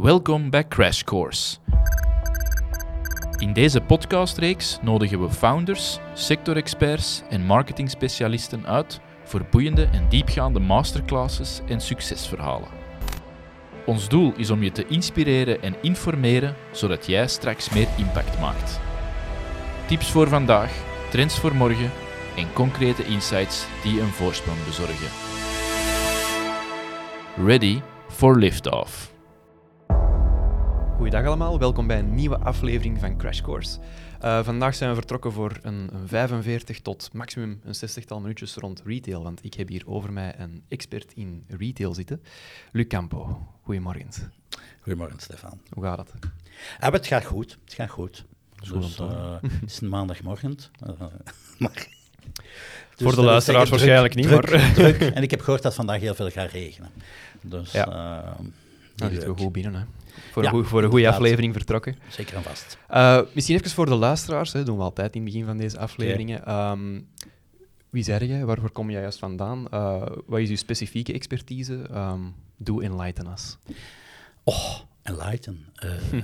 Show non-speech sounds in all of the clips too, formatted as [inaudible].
Welkom bij Crash Course. In deze podcastreeks nodigen we founders, sectorexperts en marketingspecialisten uit voor boeiende en diepgaande masterclasses en succesverhalen. Ons doel is om je te inspireren en informeren zodat jij straks meer impact maakt. Tips voor vandaag, trends voor morgen en concrete insights die een voorsprong bezorgen. Ready for liftoff. Goedendag allemaal, welkom bij een nieuwe aflevering van Crash Course. Uh, vandaag zijn we vertrokken voor een, een 45 tot maximum een 60-tal minuutjes rond retail, want ik heb hier over mij een expert in retail zitten. Luc Campo, goedemorgen. Goedemorgen, Stefan. Hoe gaat het? Ah, het gaat goed, het gaat goed. Goed Dus, eh, [laughs] het is een maandagmorgen. uh, [laughs] maar, Dus Voor de luisteraars waarschijnlijk niet, druk, maar- [laughs] druk. En ik heb gehoord dat vandaag heel veel gaat regenen. Dus Ja. Nou, zitten we goed binnen, hè. Voor, Ja, een, goe- voor een goede aflevering vertrokken. Zeker en vast. Uh, misschien even voor de luisteraars, hè, doen we altijd in het begin van deze afleveringen. Ehm, wie zeg jij? Waar, waar kom jij juist vandaan? Uh, wat is uw specifieke expertise? Ehm doe enlighten us. Oh, enlighten. Eh, [laughs]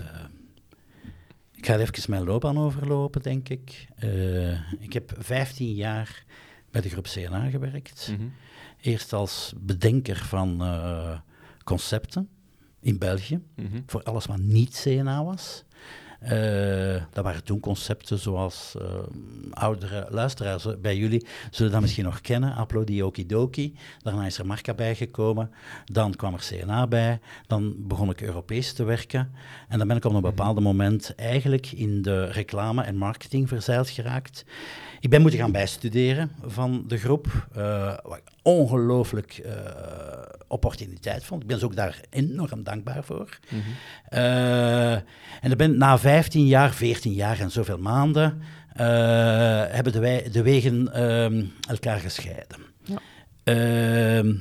Ik ga even mijn loopbaan overlopen, denk ik. Eh, ik heb 15 jaar bij de groep CNA gewerkt. Mhm. Eerst als bedenker van eh, concepten in België. Mhm. voor alles wat niet CNA was. Eh, dat waren toen concepten zoals eh, oudere luisteraars bij jullie zullen dat misschien nog kennen. Applaudi Okidoki. Daarna is er Marca bijgekomen. Dan kwam er CNA bij. Dan begon ik Europees te werken. En dan ben ik op een bepaald moment eigenlijk in de reclame en marketing verzeild geraakt. Ik ben moeten gaan bijstuderen van de groep, eh, wat ik ongelooflijk eh, opportuniteit vond. Ik ben ze ook daar enorm dankbaar voor. Mhm. Eh, en dan ben, na 15 jaar, 14 jaar en zoveel maanden, eh, hebben de, wij, de wegen ehm, elkaar gescheiden. Ja. Ehm,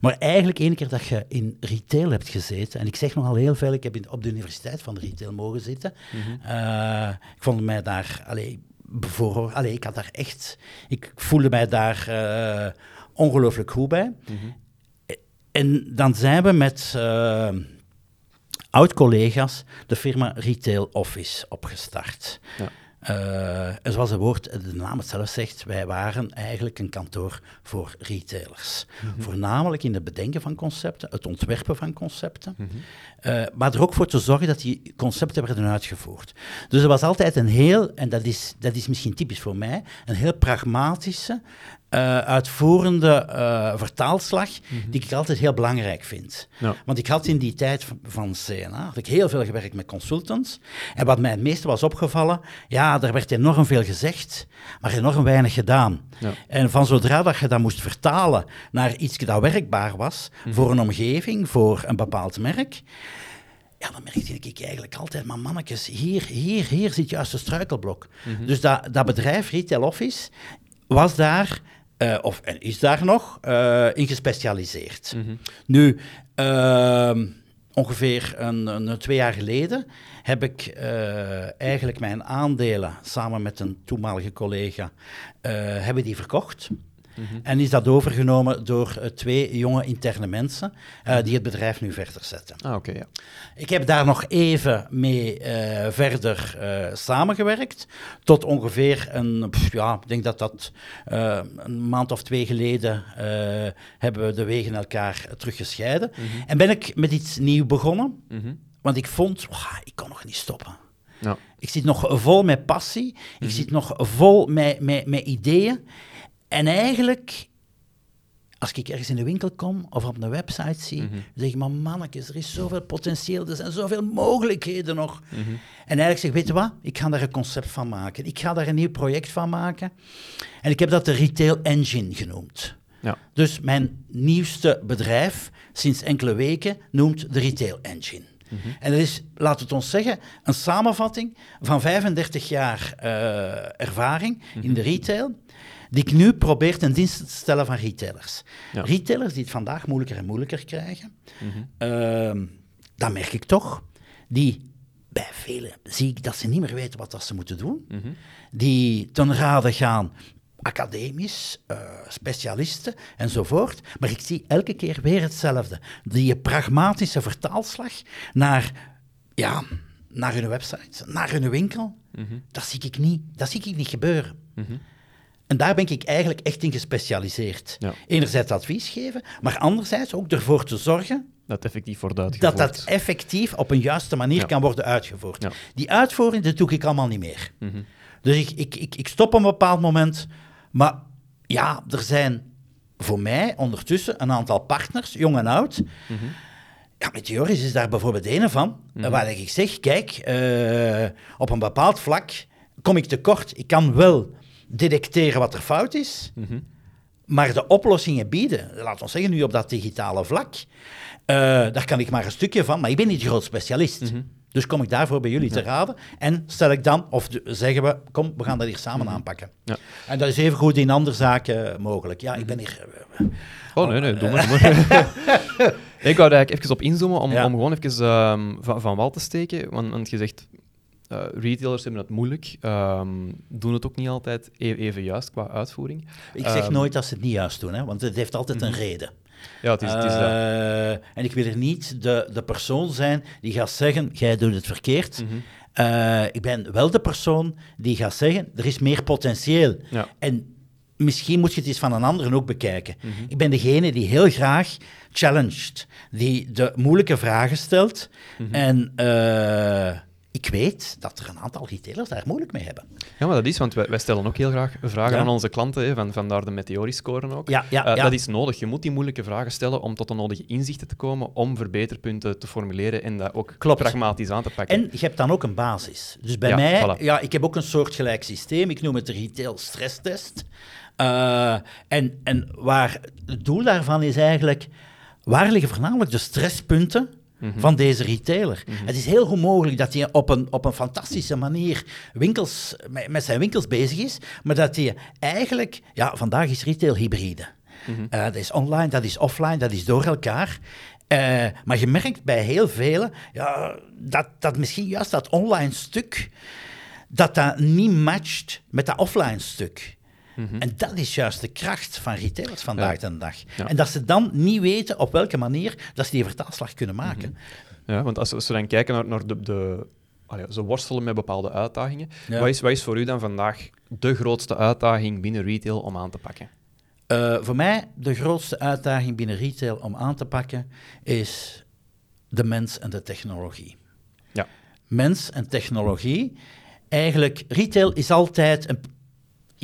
maar eigenlijk één keer dat je in retail hebt gezeten, en ik zeg nogal heel veel, ik heb in, op de universiteit van retail mogen zitten. Mhm. Ik vond mij daar, allee, bevoor, allee, ik had daar echt, ik voelde mij daar ongelooflijk goed bij. Mhm. En dan zijn we met eh, oud-collega's de firma Retail Office opgestart. Ja. Eh, en zoals het woord, de naam het zelf zegt, wij waren eigenlijk een kantoor voor retailers. Voornamelijk in het bedenken van concepten, het ontwerpen van concepten, Mhm. eh, maar er ook voor te zorgen dat die concepten werden uitgevoerd. Dus er was altijd een heel, en dat is, dat is misschien typisch voor mij, een heel pragmatische, eh, uitvoerende eh, vertaalslag, die ik altijd heel belangrijk vind. Ja. Want ik had in die tijd van- van CNA had ik heel veel gewerkt met consultants. En wat mij het meeste was opgevallen, ja, er werd enorm veel gezegd, maar enorm weinig gedaan. Ja. En van zodra dat je dat moest vertalen naar iets dat werkbaar was voor een omgeving, voor een bepaald merk, ja, dan merkte ik eigenlijk altijd, maar mannetjes, hier, hier, hier zit juist een struikelblok. Dus dat, dat bedrijf, Retail Office, was daar, eh, of en is daar nog, eh, in gespecialiseerd. Mhm. Nu, ehm, ongeveer een, een, twee jaar geleden heb ik eh, eigenlijk mijn aandelen samen met een toenmalige collega, hebben die verkocht. En is dat overgenomen door eh, twee jonge interne mensen eh, die het bedrijf nu verder zetten. Ah, oké, ja. Ik heb daar nog even mee eh, verder samengewerkt. Tot ongeveer een, pff, ja, ik denk dat dat een maand of twee geleden hebben we de wegen elkaar teruggescheiden. En ben ik met iets nieuws begonnen, Mhm. want ik vond, "Wah, ik kan nog niet stoppen. Ja. Ik zit nog vol met passie, ik zit nog vol met, met, met ideeën. En eigenlijk, als ik ergens in de winkel kom of op een website zie, Mhm. zeg ik, maar mannetjes, er is zoveel potentieel, er zijn zoveel mogelijkheden nog. Mhm. En eigenlijk zeg ik, weet je wat, ik ga daar een concept van maken. Ik ga daar een nieuw project van maken. En ik heb dat de Retail Engine genoemd. Ja. Dus mijn nieuwste bedrijf, sinds enkele weken, noemt de Retail Engine. En dat is, laten we het ons zeggen, een samenvatting van 35 jaar eh, ervaring in de retail, die ik nu probeer ten dienste te stellen van retailers. Ja. Retailers die het vandaag moeilijker en moeilijker krijgen, Mhm. Ehm, dat merk ik toch. Die, bij velen zie ik dat ze niet meer weten wat dat ze moeten doen. Mhm. Die ten rade gaan academisch, eh, specialisten enzovoort. Maar ik zie elke keer weer hetzelfde. Die pragmatische vertaalslag naar, ja, naar hun website, naar hun winkel. Dat zie ik niet, dat zie ik niet gebeuren. En daar ben ik eigenlijk echt in gespecialiseerd. Ja. Enerzijds advies geven, maar anderzijds ook ervoor te zorgen Dat effectief wordt uitgevoerd. dat dat effectief op een juiste manier Ja. kan worden uitgevoerd. Ja. Die uitvoering, dat doe ik allemaal niet meer. Mhm. Dus ik, ik, ik, ik stop op een bepaald moment. Maar ja, er zijn voor mij ondertussen een aantal partners, jong en oud. Mhm. Ja, Meteoris is daar bijvoorbeeld een van. Waar ik zeg, kijk, eh, op een bepaald vlak kom ik tekort. Ik kan wel detecteren wat er fout is. Mhm. Maar de oplossingen bieden, laten we zeggen nu op dat digitale vlak, eh, daar kan ik maar een stukje van, maar ik ben niet groot specialist. Mhm. Dus kom ik daarvoor bij jullie te raden en stel ik dan, of zeggen we, kom, we gaan dat hier samen aanpakken. Ja. En dat is even goed in andere zaken mogelijk. Ja, ik ben hier... eh, Oh, nee, nee, doe maar. doe maar. [laughs] ik wou eigenlijk even op inzoomen om, Ja. om gewoon even ehm, van, van wal te steken. Want, want je zegt, eh, retailers hebben het moeilijk, ehm, doen het ook niet altijd e- even juist qua uitvoering. ik zeg Ehm, nooit dat ze het niet juist doen, hè, want het heeft altijd een reden. Ja, het is, het is dat. Eh, en ik wil er niet de, de persoon zijn die gaat zeggen, jij doet het verkeerd. Mhm. Eh, ik ben wel de persoon die gaat zeggen, er is meer potentieel. Ja. En misschien moet je het eens van een ander ook bekijken. Mhm. Ik ben degene die heel graag challenged, die de moeilijke vragen stelt. Mhm. En eh, ik weet dat er een aantal retailers daar moeilijk mee hebben. Ja, maar dat is, want wij, wij stellen ook heel graag vragen Ja. aan onze klanten, hè, van, vandaar de Meteori-scoren ook. Ja, ja, Eh, ja. Dat is nodig. Je moet die moeilijke vragen stellen om tot de nodige inzichten te komen, om verbeterpunten te formuleren en dat ook Klopt. pragmatisch aan te pakken. En je hebt dan ook een basis. Dus bij mij, voilà. ja, ik heb ook een soortgelijk systeem. Ik noem het de retail stresstest. Eh, en, en waar het doel daarvan is eigenlijk, waar liggen voornamelijk de stresspunten Mhm. van deze retailer? Het is heel goed mogelijk dat hij op een, op een fantastische manier winkels, met, met zijn winkels bezig is, maar dat hij eigenlijk, ja, vandaag is retail hybride. Mhm. Eh, dat is online, dat is offline, dat is door elkaar. Eh, maar je merkt bij heel velen ja, dat, dat misschien juist dat online stuk, dat dat niet matcht met dat offline stuk. En dat is juist de kracht van retailers vandaag de dag. En dat ze dan niet weten op welke manier dat ze die vertaalslag kunnen maken. Ja, want als, we- als we dan kijken naar, naar de... de allee, ze worstelen met bepaalde uitdagingen. Ja. Wat, is, wat is voor u dan vandaag de grootste uitdaging binnen retail om aan te pakken? Eh, voor mij de grootste uitdaging binnen retail om aan te pakken is de mens en de technologie. Ja. Mens hoe Eigenlijk, retail is altijd een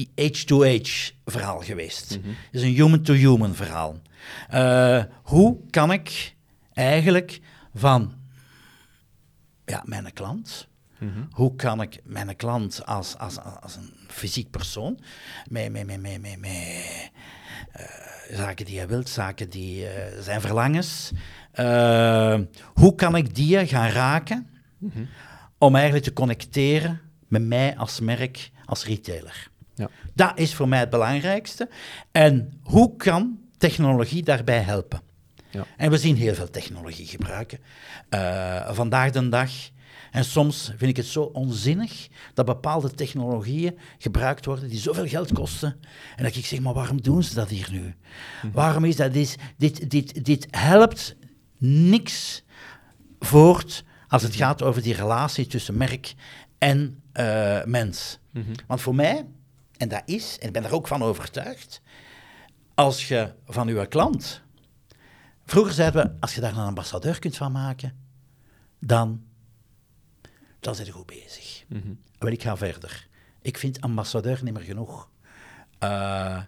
H2H verhaal geweest. Mhm. Het is een human-to-human verhaal. Eh, hoe kan ik eigenlijk van ja, mijn klant, Mhm. hoe kan ik mijn klant als, als, als een fysiek persoon, met, met, met, met, met, met eh, zaken die hij wilt, zaken die eh, zijn verlangens, hoe kan ik die gaan raken Mhm. om eigenlijk te connecteren met mij als merk, als retailer? Ja. Dat is voor mij het belangrijkste. En hoe kan technologie daarbij helpen? Ja. En we zien heel veel technologie gebruiken. eh, vandaag de dag. En soms vind ik het zo onzinnig dat bepaalde technologieën gebruikt worden die zoveel geld kosten. En dat ik zeg, maar waarom doen ze dat hier nu? Waarom is dat? Dit, dit, dit, dit helpt niks voort als het gaat over die relatie tussen merk en eh, mens. Mhm. Want voor mij, en dat is, en ik ben er ook van overtuigd, als je van uw klant. Vroeger zeiden we, als je daar een ambassadeur kunt van maken, dan, dan zit je goed bezig. Wel, ik ga verder. Ik vind ambassadeur niet meer genoeg. Eh,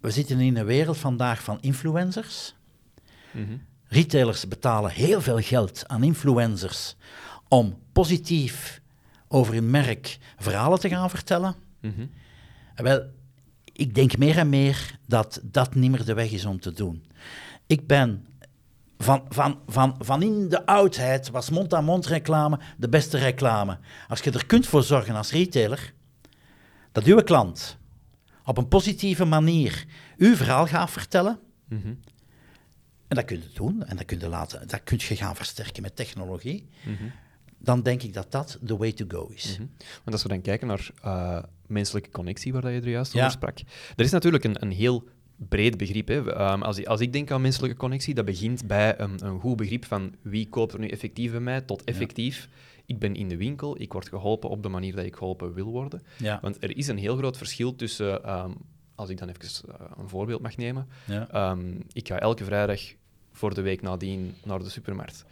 we zitten in een wereld vandaag van influencers. Mhm. Retailers betalen heel veel geld aan influencers om positief over hun merk verhalen te gaan vertellen. Mhm. Wel, ik denk meer en meer dat dat niet meer de weg is om te doen. Ik ben van, van, van, van in de oudheid was mond-aan-mond reclame de beste reclame. Als je er kunt voor zorgen als retailer dat uw klant op een positieve manier uw verhaal gaat vertellen, Mhm. en dat kun je doen, en dat kun je, laten, dat kun je gaan versterken met technologie, Mhm. Dan denk ik dat dat the way to go is. Mhm. Want als we dan kijken naar uh, menselijke connectie, waar dat je er juist Ja. over sprak, er is natuurlijk een, een heel breed begrip. Hè. Um, als, ik- als ik denk aan menselijke connectie, dat begint bij een, een goed begrip van wie koopt er nu effectief bij mij, tot effectief. Ik ben in de winkel, ik word geholpen op de manier dat ik geholpen wil worden. Ja. Want er is een heel groot verschil tussen, ehm, als ik dan even eh, een voorbeeld mag nemen. Ehm, ik ga elke vrijdag voor de week nadien naar de supermarkt.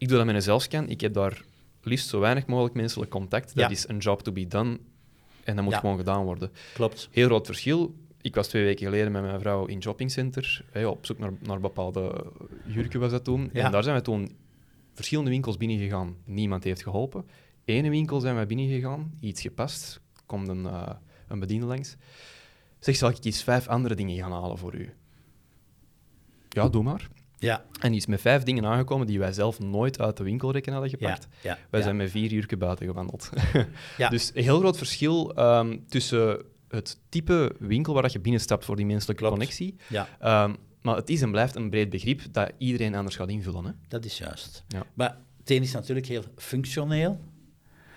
Ik doe dat met een zelfscan. Ik heb daar liefst zo weinig mogelijk menselijk contact. Dat Ja. is een job to be done. En dat moet Ja. gewoon gedaan worden. Klopt. Heel groot verschil. Ik was twee weken geleden met mijn vrouw in shoppingcenter. Op zoek naar, naar bepaalde jurken was dat toen. Ja. En daar zijn we toen verschillende winkels binnengegaan. Niemand heeft geholpen. Ene winkel zijn we binnengegaan. Iets gepast. Komt een, eh, een bediende langs. Zeg, zal ik eens vijf andere dingen gaan halen voor u? Ja, doe maar. Ja. En die is met vijf dingen aangekomen die wij zelf nooit uit de winkelrekken hadden gepakt. Ja. Wij zijn met vier uur buiten gewandeld. [laughs] Ja. Dus een heel groot verschil ehm, tussen het type winkel waar dat je binnenstapt voor die menselijke Klopt. connectie. ja. Ehm, maar het is en blijft een breed begrip dat iedereen anders gaat invullen. Hè? Dat is juist. Maar het een is natuurlijk heel functioneel.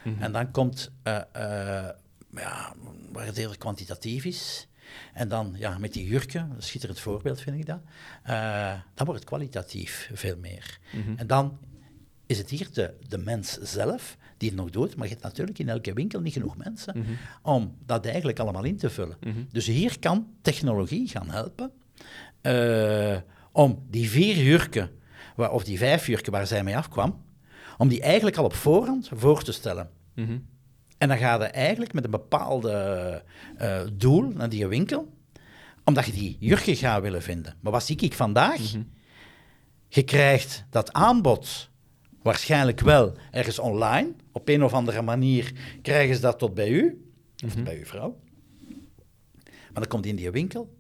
Mhm. En dan komt eh, eh, ja, waar het heel kwantitatief is. En dan ja, met die jurken, een schitterend voorbeeld vind ik dat. eh, dan wordt het kwalitatief veel meer. Mhm. En dan is het hier de, de mens zelf die het nog doet. Maar je hebt natuurlijk in elke winkel niet genoeg mensen Mhm. om dat eigenlijk allemaal in te vullen. Mhm. Dus hier kan technologie gaan helpen eh, om die vier jurken, waar, of die vijf jurken waar zij mee afkwam, om die eigenlijk al op voorhand voor te stellen. En dan ga je eigenlijk met een bepaalde eh, doel naar die winkel, omdat je die jurken gaat willen vinden. Maar wat zie ik vandaag? Je krijgt dat aanbod waarschijnlijk wel ergens online. Op een of andere manier krijgen ze dat tot bij u, of bij uw vrouw. Maar dan komt die in die winkel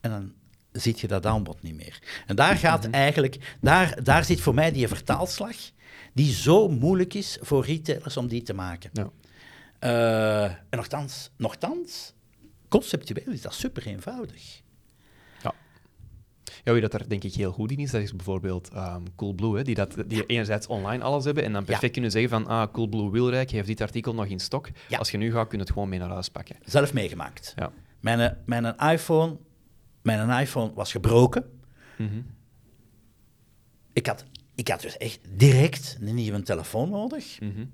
en dan ziet je dat aanbod niet meer. En daar gaat eigenlijk, daar, daar zit voor mij die vertaalslag, die zo moeilijk is voor retailers om die te maken. Ja. Eh, en nogthans, nogthans, conceptueel is dat super eenvoudig. Ja, wie dat daar denk ik heel goed in is, dat is bijvoorbeeld ehm, Coolblue, hè, die, dat, die enerzijds online alles hebben en dan perfect Ja. kunnen zeggen van ah, Coolblue Wilrijk heeft dit artikel nog in stok. Ja. Als je nu gaat, kun je het gewoon mee naar huis pakken. Zelf meegemaakt. Ja. Mijn, mijn, iPhone, mijn iPhone was gebroken. Mhm. Ik had, ik had dus echt direct een nieuwe telefoon nodig. Mhm.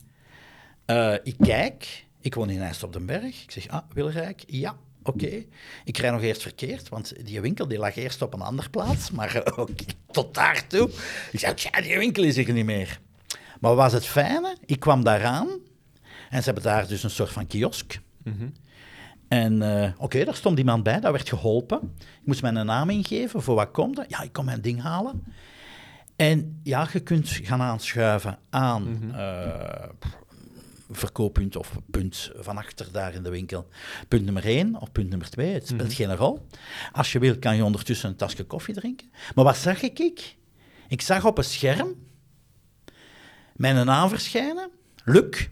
Eh, ik kijk, ik woon in IJsselop den Berg. Ik zeg, ah, Wilrijk, ja, oké. Ik rij nog eerst verkeerd, want die winkel die lag eerst op een andere plaats, maar [laughs] oké, tot daartoe. Ik zei, ja, die winkel is er niet meer. Maar wat was het fijne? Ik kwam daaraan en ze hebben daar dus een soort van kiosk. Mhm. En eh, oké, daar stond iemand bij, dat werd geholpen. Ik moest mijn naam ingeven, voor wat komt er? Ja, ik kom mijn ding halen. En ja, je kunt gaan aanschuiven aan eh, verkooppunt of punt van achter daar in de winkel. Punt nummer één of punt nummer twee, het speelt geen rol. Als je wil, kan je ondertussen een tasje koffie drinken. Maar wat zag ik? Ik, ik zag op een scherm mijn naam verschijnen, Luc.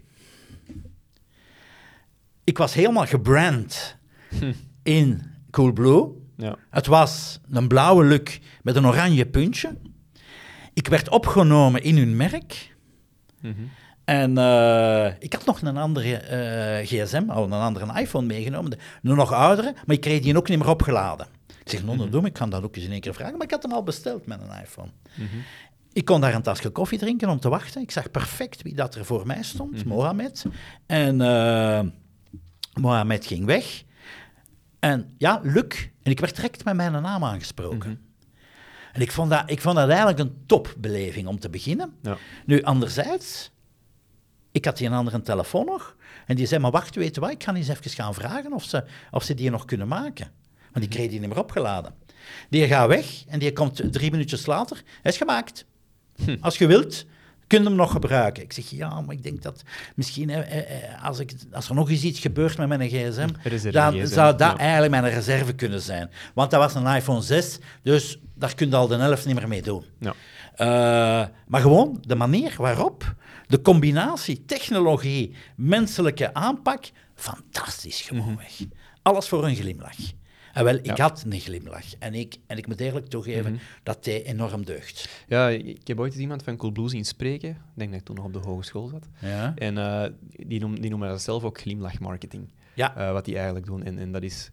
Ik was helemaal gebrand in Coolblue. Ja. Het was een blauwe luk met een oranje puntje. Ik werd opgenomen in hun merk. Mhm. En eh, ik had nog een andere eh, gsm, al een andere iPhone meegenomen, een nog oudere, maar ik kreeg die ook niet meer opgeladen. Ik zeg, non, doe, ik kan dat ook eens in één keer vragen, maar ik had hem al besteld met een iPhone. Ik kon daar een tasje koffie drinken om te wachten. Ik zag perfect wie dat er voor mij stond, Mohamed. En eh, Mohamed ging weg. En ja, Luc. En ik werd direct met mijn naam aangesproken. En ik vond, dat, ik vond dat eigenlijk een topbeleving om te beginnen. Ja. Nu, anderzijds, ik had die een andere telefoon nog. En die zei, maar wacht, weet je wat, ik ga eens even gaan vragen of ze, of ze die nog kunnen maken. Want die kreeg die niet meer opgeladen. Die gaat weg en die komt drie minuutjes later. Hij is gemaakt. Als je wilt, kun je hem nog gebruiken. Ik zeg, ja, maar ik denk dat misschien eh, eh, eh, als, ik, als er nog eens iets gebeurt met mijn gsm, Reserve dan gsm, zou dat ja. eigenlijk mijn reserve kunnen zijn. Want dat was een iPhone 6, dus daar kun je al de helft niet meer mee doen. Ja. Eh, maar gewoon de manier waarop, de combinatie technologie, menselijke aanpak, fantastisch gewoonweg. Alles voor een glimlach. En wel, ik Ja. had een glimlach. En ik, en ik moet eerlijk toegeven Mhm. dat hij enorm deugt. Ja, ik heb ooit eens iemand van Coolblue zien spreken. Ik denk dat ik toen nog op de hogeschool zat. Ja. En eh, die, noem, die noemen dat zelf ook glimlachmarketing. Ja. eh, wat die eigenlijk doen. En, en dat is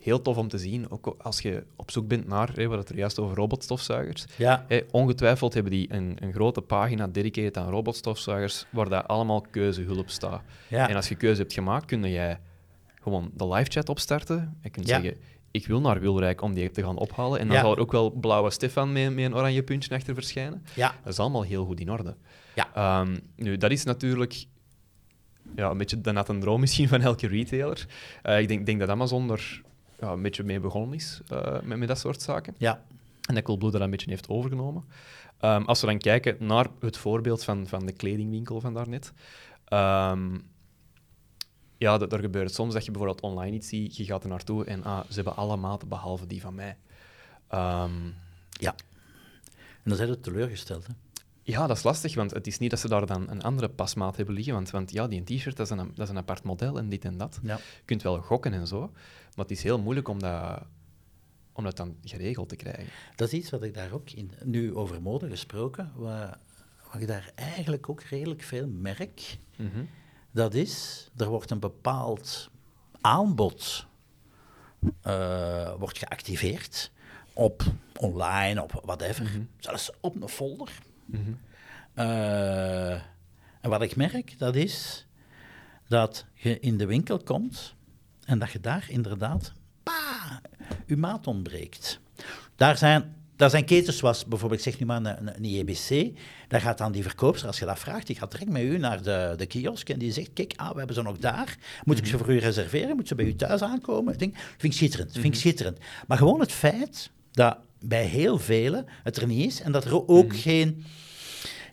heel tof om te zien. Ook als je op zoek bent naar, hè, we hadden het er juist over robotstofzuigers. Ja. Hè, ongetwijfeld hebben die een, een grote pagina dedicated aan robotstofzuigers, waar daar allemaal keuzehulp staat. Ja. En als je keuze hebt gemaakt, kun jij gewoon de live chat opstarten. Je kunt Ja. zeggen, ik wil naar Wilrijk om die te gaan ophalen. En dan Ja. zal er ook wel blauwe Stefan met, met een oranje puntje achter verschijnen. Ja. Dat is allemaal heel goed in orde. Ja. Ehm, nu, dat is natuurlijk ja, een beetje de natte droom misschien van elke retailer. Eh, ik denk, denk dat Amazon er ja, een beetje mee begonnen is, eh, met, met dat soort zaken. Ja. En dat Coolblue dat een beetje heeft overgenomen. Ehm, als we dan kijken naar het voorbeeld van, van de kledingwinkel van daarnet. ehm ja, dat, er gebeurt soms dat je bijvoorbeeld online iets ziet, je gaat er naartoe en ah, ze hebben alle maten behalve die van mij. Ehm, ja. En dan zijn ze teleurgesteld. Hè? ja, dat is lastig, want het is niet dat ze daar dan een andere pasmaat hebben liggen, want, want ja, die t-shirt dat is, een, dat is een apart model en dit en dat. Ja. Je kunt wel gokken en zo, maar het is heel moeilijk om dat, om dat dan geregeld te krijgen. Dat is iets wat ik daar ook in, nu over mode gesproken, waar, waar ik daar eigenlijk ook redelijk veel merk. Mhm. Dat is, er wordt een bepaald aanbod eh, wordt geactiveerd op online, op whatever, zelfs op een folder. Mhm. Eh, en wat ik merk, dat is dat je in de winkel komt en dat je daar inderdaad, pa, je maat ontbreekt. Daar zijn, daar zijn ketens zoals bijvoorbeeld, ik zeg nu maar een, een, IEBC, daar gaat dan die verkoopster, als je dat vraagt, die gaat direct met u naar de, de kiosk en die zegt, kijk, ah, we hebben ze nog daar, moet ik ze voor u reserveren, moet ze bij u thuis aankomen? Ik denk, vind ik schitterend, vind ik schitterend. Maar gewoon het feit dat bij heel velen het er niet is en dat er ook geen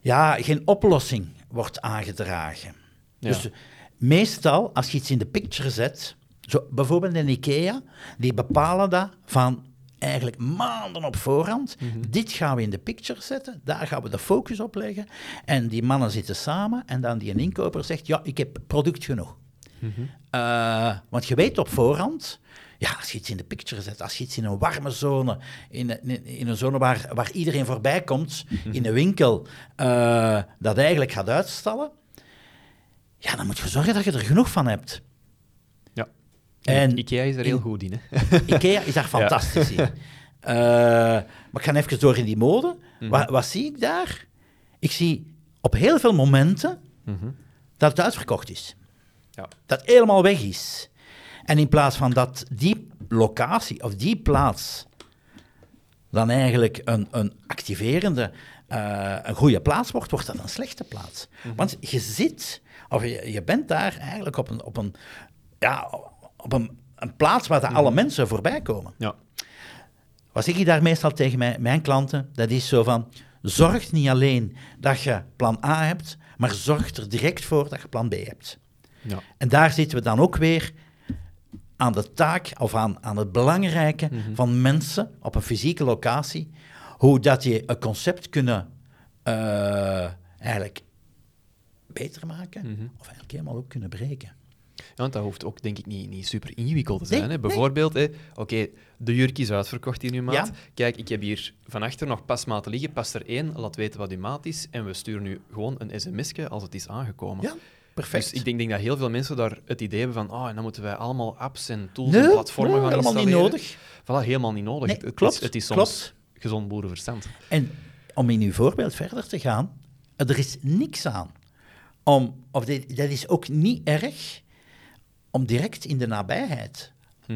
ja, geen oplossing wordt aangedragen. Ja. Dus meestal, als je iets in de picture zet, zo, bijvoorbeeld in IKEA, die bepalen dat van eigenlijk maanden op voorhand. Dit gaan we in de picture zetten, daar gaan we de focus op leggen. En die mannen zitten samen en dan die een inkoper zegt, ja, ik heb product genoeg. Eh, want je weet op voorhand, ja, als je iets in de picture zet, als je iets in een warme zone, in, in, in een zone waar, waar iedereen voorbij komt, in een winkel, eh, dat eigenlijk gaat uitstallen, ja, dan moet je zorgen dat je er genoeg van hebt. En IKEA is er heel in- goed in. Hè? [laughs] Ikea is daar fantastisch in. [laughs] Eh, maar ik ga even door in die mode. Wat, wat zie ik daar? Ik zie op heel veel momenten dat het uitverkocht is. Ja. Dat het helemaal weg is. En in plaats van dat die locatie of die plaats dan eigenlijk een, een activerende, eh, een goede plaats wordt, wordt dat een slechte plaats. Want je zit, of je, je bent daar eigenlijk op een, op een, ja, op een, een plaats waar de alle mensen voorbij komen. Ja. Wat zeg ik daar meestal tegen mijn, mijn klanten? Dat is zo van, zorg niet alleen dat je plan A hebt, maar zorg er direct voor dat je plan B hebt. Ja. En daar zitten we dan ook weer aan de taak of aan, aan het belangrijke van mensen op een fysieke locatie, hoe dat je een concept kunnen eh, eigenlijk beter maken of eigenlijk helemaal ook kunnen breken. Want dat hoeft ook denk ik niet, niet super ingewikkeld te zijn. Nee, hè. Bijvoorbeeld, oké, de jurk is uitverkocht in uw maat. Ja. Kijk, ik heb hier van achter nog pasmaten liggen. Pas er één, laat weten wat uw maat is. En we sturen nu gewoon een sms'je als het is aangekomen. Ja, perfect. Dus ik denk, denk dat heel veel mensen daar het idee hebben van oh, en dan moeten wij allemaal apps en tools Nee, en platformen nee, gaan helemaal niet installeren. nodig. Voilà, helemaal niet nodig. Nee, het, het klopt, is, het is soms klopt. gezond boerenverstand. En om in uw voorbeeld verder te gaan, er is niks aan. Om, of dit, dat is ook niet erg om direct in de nabijheid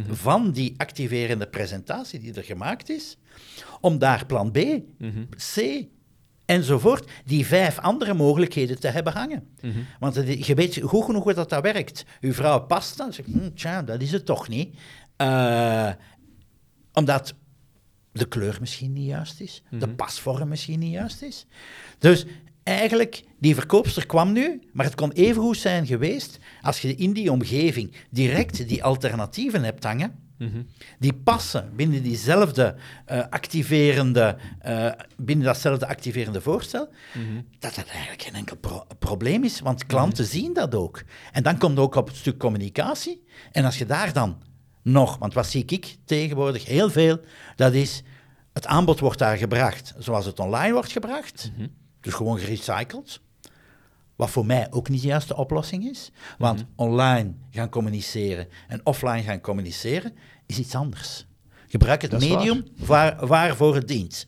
van die activerende presentatie die er gemaakt is, om daar plan B, C enzovoort, die vijf andere mogelijkheden te hebben hangen. Want het- je weet goed genoeg hoe dat, dat werkt. Uw vrouw past dan, zegt, hm, tja, dat is het toch niet. Eh, omdat de kleur misschien niet juist is, de pasvorm misschien niet juist is. Dus eigenlijk, die verkoopster kwam nu, maar het kon even goed zijn geweest als je in die omgeving direct die alternatieven hebt hangen, die passen binnen diezelfde eh, activerende, eh, binnen datzelfde activerende voorstel, dat dat eigenlijk geen enkel pro- probleem is, want klanten zien dat ook. En dan komt het ook op het stuk communicatie. En als je daar dan nog, want wat zie ik tegenwoordig heel veel, dat is het aanbod wordt daar gebracht zoals het online wordt gebracht, dus gewoon gerecycled. Wat voor mij ook niet de juiste oplossing is. Want online gaan communiceren en offline gaan communiceren is iets anders. Gebruik het medium waar, waarvoor het dient.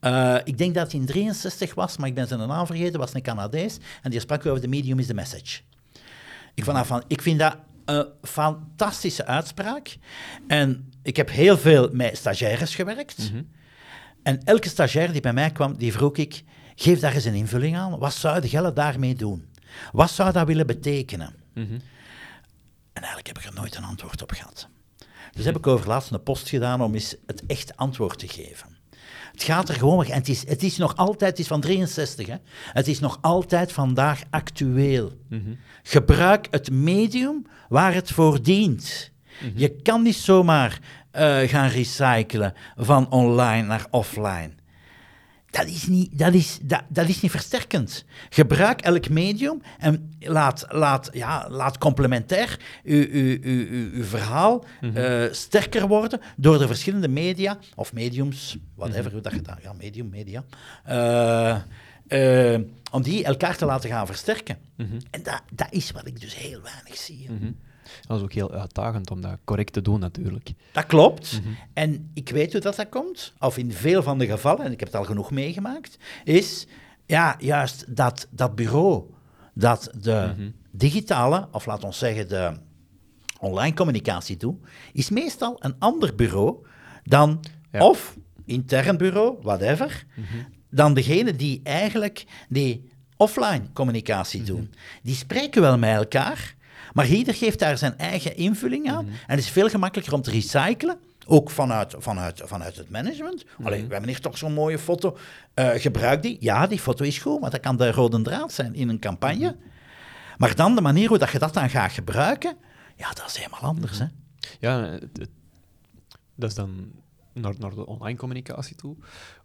Eh, ik denk dat hij in 63 was, maar ik ben zijn naam vergeten, was een Canadees. En die sprak over de medium is the message. Ik, dat van, ik vind dat een fantastische uitspraak. En ik heb heel veel met stagiaires gewerkt. En elke stagiair die bij mij kwam, die vroeg ik, geef daar eens een invulling aan. Wat zou de Gelle daarmee doen? Wat zou dat willen betekenen? En eigenlijk heb ik er nooit een antwoord op gehad. Dus heb ik over laatst een post gedaan om eens het echt antwoord te geven. Het gaat er gewoon en het is, het is nog altijd, het is van 63, hè? het is nog altijd vandaag actueel. Gebruik het medium waar het voor dient. Je kan niet zomaar eh, gaan recyclen van online naar offline. Dat is, niet, dat, is, dat, dat is niet versterkend. Gebruik elk medium en laat, laat, ja, laat complementair uw, uw, uw, uw, verhaal eh, sterker worden door de verschillende media, of mediums, whatever hoe dat je dat... Ja, medium, media. eh, eh, om die elkaar te laten gaan versterken. En dat, dat is wat ik dus heel weinig zie. Dat is ook heel uitdagend om dat correct te doen, natuurlijk. Dat klopt. En ik weet hoe dat, dat komt, of in veel van de gevallen, en ik heb het al genoeg meegemaakt, is ja, juist dat, dat bureau dat de digitale, of laat ons zeggen de online communicatie doet, is meestal een ander bureau dan, Ja. of intern bureau, whatever, dan degene die eigenlijk die offline communicatie doen. Die spreken wel met elkaar, maar ieder geeft daar zijn eigen invulling aan. En het is veel gemakkelijker om te recyclen. Ook vanuit, vanuit, vanuit het management. Allee, we hebben hier toch zo'n mooie foto. Eh, gebruik die. Ja, die foto is goed, maar dat kan de rode draad zijn in een campagne. Maar dan de manier hoe dat je dat dan gaat gebruiken, ja, dat is helemaal anders. Hè? Ja, het- het- dat is dan naar, naar de online communicatie toe.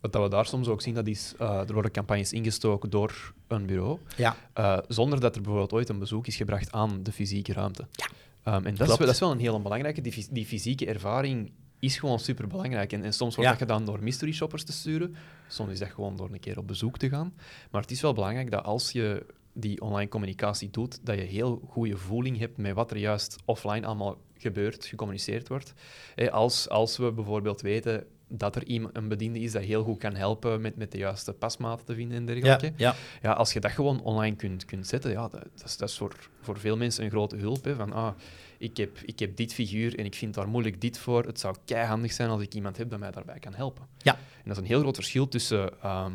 Wat dat we daar soms ook zien, dat is, eh, er worden campagnes ingestoken door een bureau, Ja. eh, zonder dat er bijvoorbeeld ooit een bezoek is gebracht aan de fysieke ruimte. Ja. Ehm, en dat is, dat is wel een hele belangrijke. Die, fys- die fysieke ervaring is gewoon super belangrijk. En, en soms wordt Ja. dat gedaan door mystery shoppers te sturen. Soms is dat gewoon door een keer op bezoek te gaan. Maar het is wel belangrijk dat als je die online communicatie doet, dat je heel goede voeling hebt met wat er juist offline allemaal gebeurt, gecommuniceerd wordt. Eh, als, als we bijvoorbeeld weten dat er iemand, een bediende is dat heel goed kan helpen met, met de juiste pasmaten te vinden en Ja, dergelijke. ja. Ja, als je dat gewoon online kunt, kunt zetten, ja, dat, dat is, dat is voor, voor veel mensen een grote hulp. Hè, van, ah, ik, heb, ik heb dit figuur en ik vind daar moeilijk dit voor. Het zou keihandig zijn als ik iemand heb dat mij daarbij kan helpen. Ja. En dat is een heel groot verschil tussen... ehm,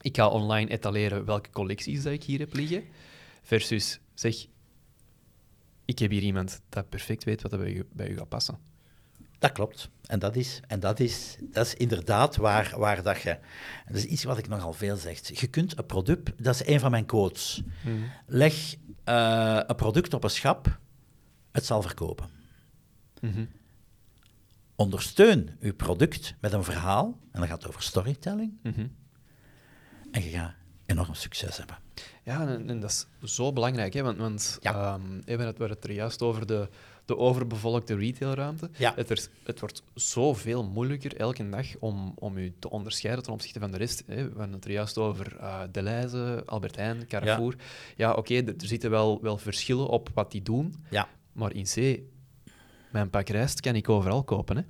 ik ga online etaleren welke collecties dat ik hier heb liggen, versus zeg... Ik heb hier iemand dat perfect weet wat er bij u, bij u gaat passen. Dat klopt. En dat is, en dat is, dat is inderdaad waar, waar dat je... Dat is iets wat ik nogal veel zeg. Je kunt een product... Dat is een van mijn quotes. Leg eh, een product op een schap, het zal verkopen. Mhm. Ondersteun je product met een verhaal, en dat gaat over storytelling, Mhm. en je gaat enorm succes hebben. Ja, en, en dat is zo belangrijk, hè, want, want Ja. ehm, we hebben hadden het er juist over de, de overbevolkte retailruimte. Ja. Het, er, het wordt zoveel moeilijker elke dag om, om u te onderscheiden ten opzichte van de rest. Hè. We hadden het er juist over uh, Deleuze, Albert Heijn, Carrefour. Ja, oké, er er zitten wel, wel verschillen op wat die doen, Ja, maar in C, mijn pak rijst kan ik overal kopen. Hè.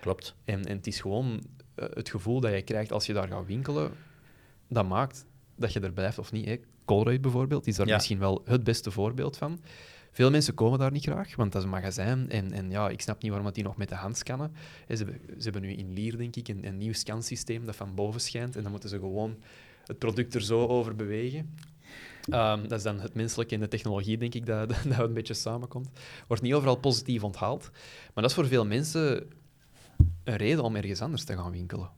klopt. En, en het is gewoon eh, het gevoel dat je krijgt als je daar gaat winkelen, dat maakt dat je er blijft of niet. Hè. Colruyt bijvoorbeeld is daar Ja. misschien wel het beste voorbeeld van. Veel mensen komen daar niet graag, want dat is een magazijn. En, en ja, ik snap niet waarom dat die nog met de hand scannen. Ze, hebben- ze hebben nu in Lier, denk ik, een, een nieuw scansysteem dat van boven schijnt. En dan moeten ze gewoon het product er zo over bewegen. Ehm, dat is dan het menselijke en de technologie, denk ik, dat, [laughs] dat, dat een beetje samenkomt. Wordt niet overal positief onthaald. Maar dat is voor veel mensen een reden om ergens anders te gaan winkelen.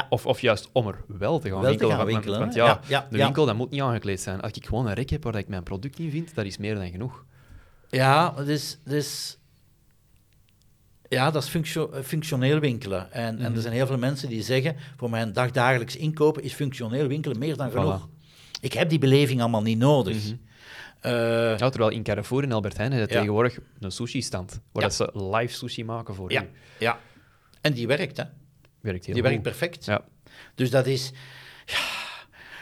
Ja. Of, of juist om er wel te gaan Wel te winkelen. gaan winkelen, Want, ja, Ja, ja, de ja. winkel dat moet niet aangekleed zijn. Als ik gewoon een rek heb waar ik mijn product in vind, dat is meer dan genoeg. Ja, het is, het is, ja, dat is functio- functioneel winkelen. En, en er zijn heel veel mensen die zeggen, voor mijn dagdagelijks inkopen is functioneel winkelen meer dan Voilà. genoeg. Ik heb die beleving allemaal niet nodig. Mhm. Eh, Ja, terwijl in Carrefour en Albert Heijn hebben Ja. tegenwoordig een sushi-stand, waar Ja. dat ze live sushi maken voor ja, u. ja. En die werkt, hè. Werkt heel Die goed. werkt perfect. Ja. Dus dat is, ja,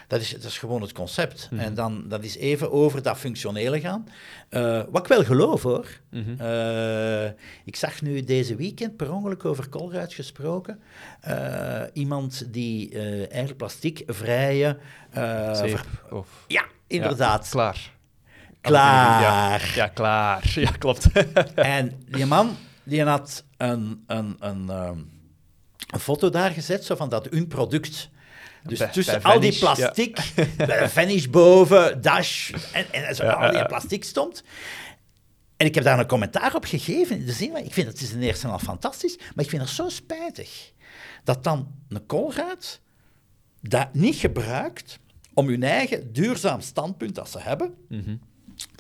dat is, dat is gewoon het concept. Mhm. En dan, dat is even over dat functionele gaan. Eh, wat ik wel geloof, hoor. Mhm. Eh, ik zag nu deze weekend per ongeluk over Colruyt gesproken. Eh, iemand die eigenlijk plastiekvrije... Zeep, of... Ja, inderdaad. Ja, klaar. Klaar. Ja, ja, klaar. [laughs] Ja, klopt. En die man, die had een, een, een, ehm, een foto daar gezet, zo van dat hun product. Dus Bij- tussen bij al die Vanish, ja. plastic, [laughs] bij Vanish boven, Dash, en, en zo Ja, al die ja, ja. plastic stond. En ik heb daar een commentaar op gegeven. in De zin, van, ik vind het is in eerste al fantastisch, maar ik vind het zo spijtig dat dan een Colruyt dat niet gebruikt om hun eigen duurzaam standpunt dat ze hebben, Mhm.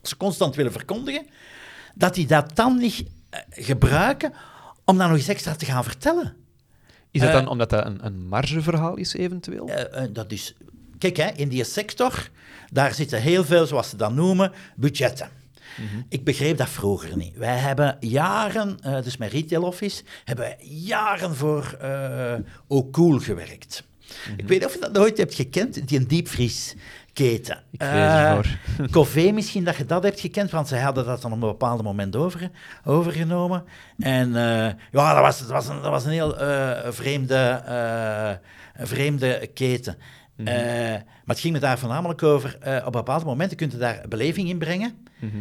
ze constant willen verkondigen, dat die dat dan niet eh, gebruiken om dan nog eens extra te gaan vertellen. Is dat Eh, dan omdat dat een, een margeverhaal is, eventueel? Eh, eh, dat is, kijk, hè, in die sector, daar zitten heel veel, zoals ze dat noemen, budgetten. Ik begreep dat vroeger niet. Wij hebben jaren, dus met Retail Office, hebben wij jaren voor eh O'Cool gewerkt. Ik weet niet of je dat nooit hebt gekend, die een diepvriesketen. Ik Eh, [laughs] misschien dat je dat hebt gekend, want zij hadden dat dan op een bepaald moment over, overgenomen. En eh, ja, dat was, dat was, een, dat was een heel eh, vreemde, een vreemde keten. Mhm. Maar het ging me daar voornamelijk over, op bepaalde momenten kun je daar beleving in brengen. Mhm.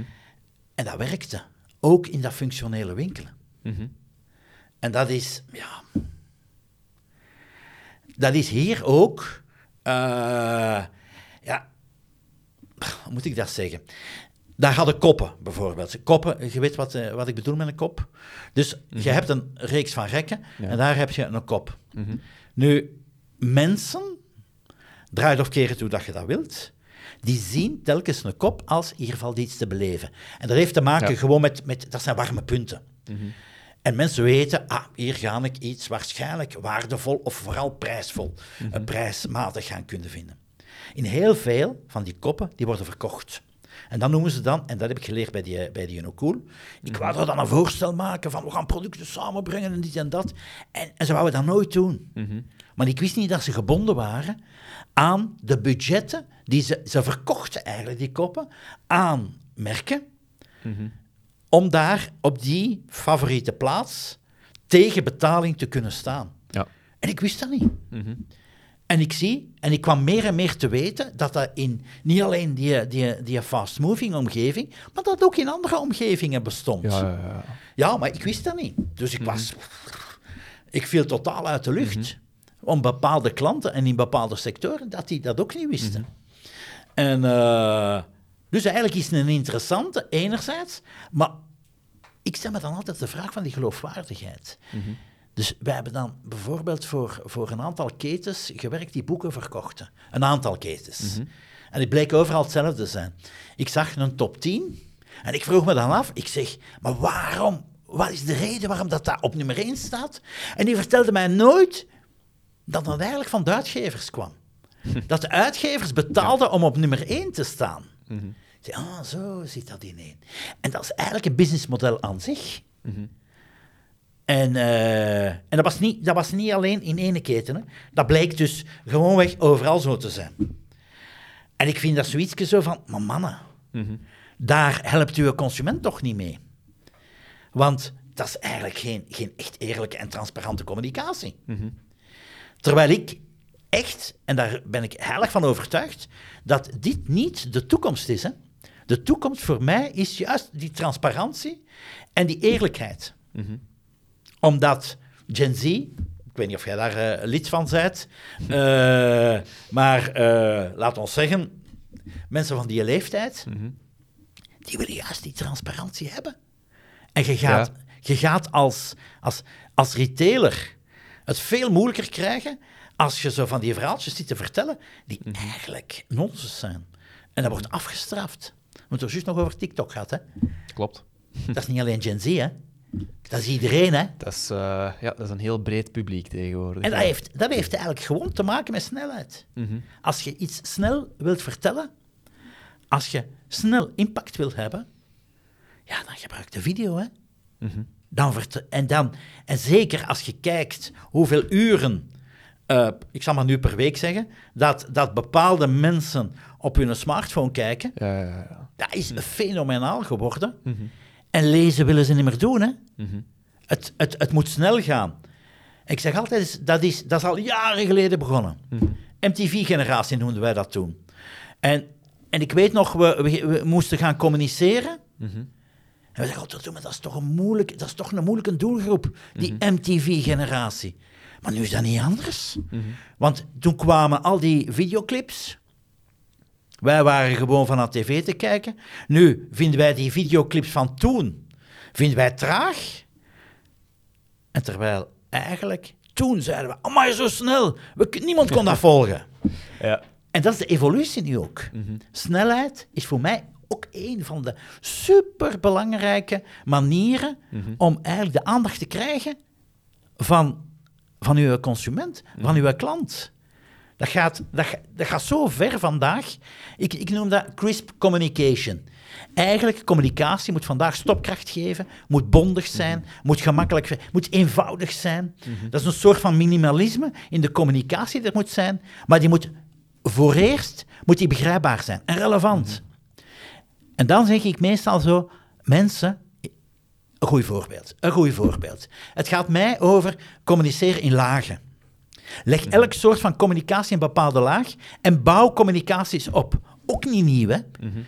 En dat werkte. Ook in dat functionele winkelen. Mhm. En dat is, ja... Dat is hier ook... ja... Hoe moet ik dat zeggen? Daar hadden koppen, bijvoorbeeld. Koppen, je weet wat, eh, wat ik bedoel met een kop. Dus je hebt een reeks van rekken Ja. en daar heb je een kop. Mhm. Nu, mensen, draai het of keren toe dat je dat wilt, die zien telkens een kop als hier valt iets te beleven. En dat heeft te maken Ja. gewoon met, met, dat zijn warme punten. Mhm. En mensen weten, ah, hier ga ik iets waarschijnlijk waardevol of vooral prijsvol, eh, prijsmatig gaan kunnen vinden. In heel veel van die koppen, die worden verkocht. En dan noemen ze dan, en dat heb ik geleerd bij die, bij die Cool, ik wou er dan een voorstel maken van we gaan producten samenbrengen en dit en dat. En, en ze wouden dat nooit doen. Mhm. Maar ik wist niet dat ze gebonden waren aan de budgetten die ze, ze verkochten eigenlijk, die koppen, aan merken, Mhm. om daar op die favoriete plaats tegen betaling te kunnen staan. Ja. En ik wist dat niet. Mhm. En ik zie, en ik kwam meer en meer te weten, dat dat in niet alleen die, die, die fast-moving omgeving, maar dat ook in andere omgevingen bestond. Ja, ja, ja. Ja, maar ik wist dat niet. Dus ik was... Ik viel totaal uit de lucht. Om bepaalde klanten en in bepaalde sectoren, dat die dat ook niet wisten. En eh, dus eigenlijk is het een interessante, enerzijds, maar ik stel me dan altijd de vraag van die geloofwaardigheid. Dus wij hebben dan bijvoorbeeld voor, voor een aantal ketens gewerkt die boeken verkochten. Een aantal ketens. En die bleek overal hetzelfde te zijn. Ik zag een top 10 en ik vroeg me dan af, ik zeg, maar waarom? Wat is de reden waarom dat daar op nummer 1 staat? En die vertelde mij nooit dat dat eigenlijk van de uitgevers kwam. [laughs] Dat de uitgevers betaalden om op nummer 1 te staan. Ik zei, ah, zo zit dat in één. En dat is eigenlijk een businessmodel aan zich. En, eh, en dat, was niet, dat was niet alleen in ene keten. Hè. Dat bleek dus gewoonweg overal zo te zijn. En ik vind dat zoiets zo van, maar mannen, Mhm. daar helpt uw consument toch niet mee. Want dat is eigenlijk geen, geen echt eerlijke en transparante communicatie. Mhm. Terwijl ik echt, en daar ben ik heilig van overtuigd, dat dit niet de toekomst is. Hè? De toekomst voor mij is juist die transparantie en die eerlijkheid. Mhm. Omdat Gen Z, ik weet niet of jij daar eh, lid van bent, eh, maar eh, laat ons zeggen, mensen van die leeftijd, Mhm. die willen juist die transparantie hebben. En je gaat, je gaat als, als, als retailer het veel moeilijker krijgen als je zo van die verhaaltjes zit te vertellen die eigenlijk nonsens zijn. En dat wordt afgestraft. We hebben het er juist nog over TikTok gehad. Hè? Klopt. Dat is niet alleen Gen Z, hè? Dat is iedereen. Hè? Dat is, eh, ja, dat is een heel breed publiek tegenwoordig. En dat heeft, dat heeft eigenlijk gewoon te maken met snelheid. Mhm. Als je iets snel wilt vertellen, als je snel impact wil hebben, ja, dan gebruik de video, hè. Mhm. Dan vert- en, dan, en zeker als je kijkt hoeveel uren, eh, ik zal maar nu per week zeggen, dat, dat bepaalde mensen op hun smartphone kijken, Ja, ja, ja. dat is fenomenaal geworden. Mhm. En lezen willen ze niet meer doen, hè. Mhm. Het, het, het moet snel gaan. Ik zeg altijd, dat is, dat is al jaren geleden begonnen. Mhm. MTV-generatie noemden wij dat toen. En, en ik weet nog, we, we, we moesten gaan communiceren. Mhm. En we zeggen, oh, dat is toch een moeilijk, dat is toch een moeilijke doelgroep, die Mhm. MTV-generatie. Maar nu is dat niet anders. Mhm. Want toen kwamen al die videoclips. Wij waren gewoon van naar tv te kijken. Nu vinden wij die videoclips van toen, vinden wij traag. En terwijl eigenlijk, toen zeiden we, maar zo snel, we, niemand kon dat [laughs] volgen. Ja. En dat is de evolutie nu ook. Mhm. Snelheid is voor mij ook een van de superbelangrijke manieren Mhm. om eigenlijk de aandacht te krijgen van, van uw consument, van uw klant. Dat gaat, dat, dat gaat zo ver vandaag. Ik, ik noem dat crisp communication. Eigenlijk, communicatie moet vandaag stopkracht geven, moet bondig zijn, moet gemakkelijk, moet eenvoudig zijn. Dat is een soort van minimalisme in de communicatie dat moet zijn, maar die moet voor eerst moet die begrijpbaar zijn en relevant. En dan zeg ik meestal zo, mensen, een goed voorbeeld, een goed voorbeeld. Het gaat mij over communiceren in lagen. Leg elk soort van communicatie in een bepaalde laag en bouw communicaties op. Ook niet nieuw, hè.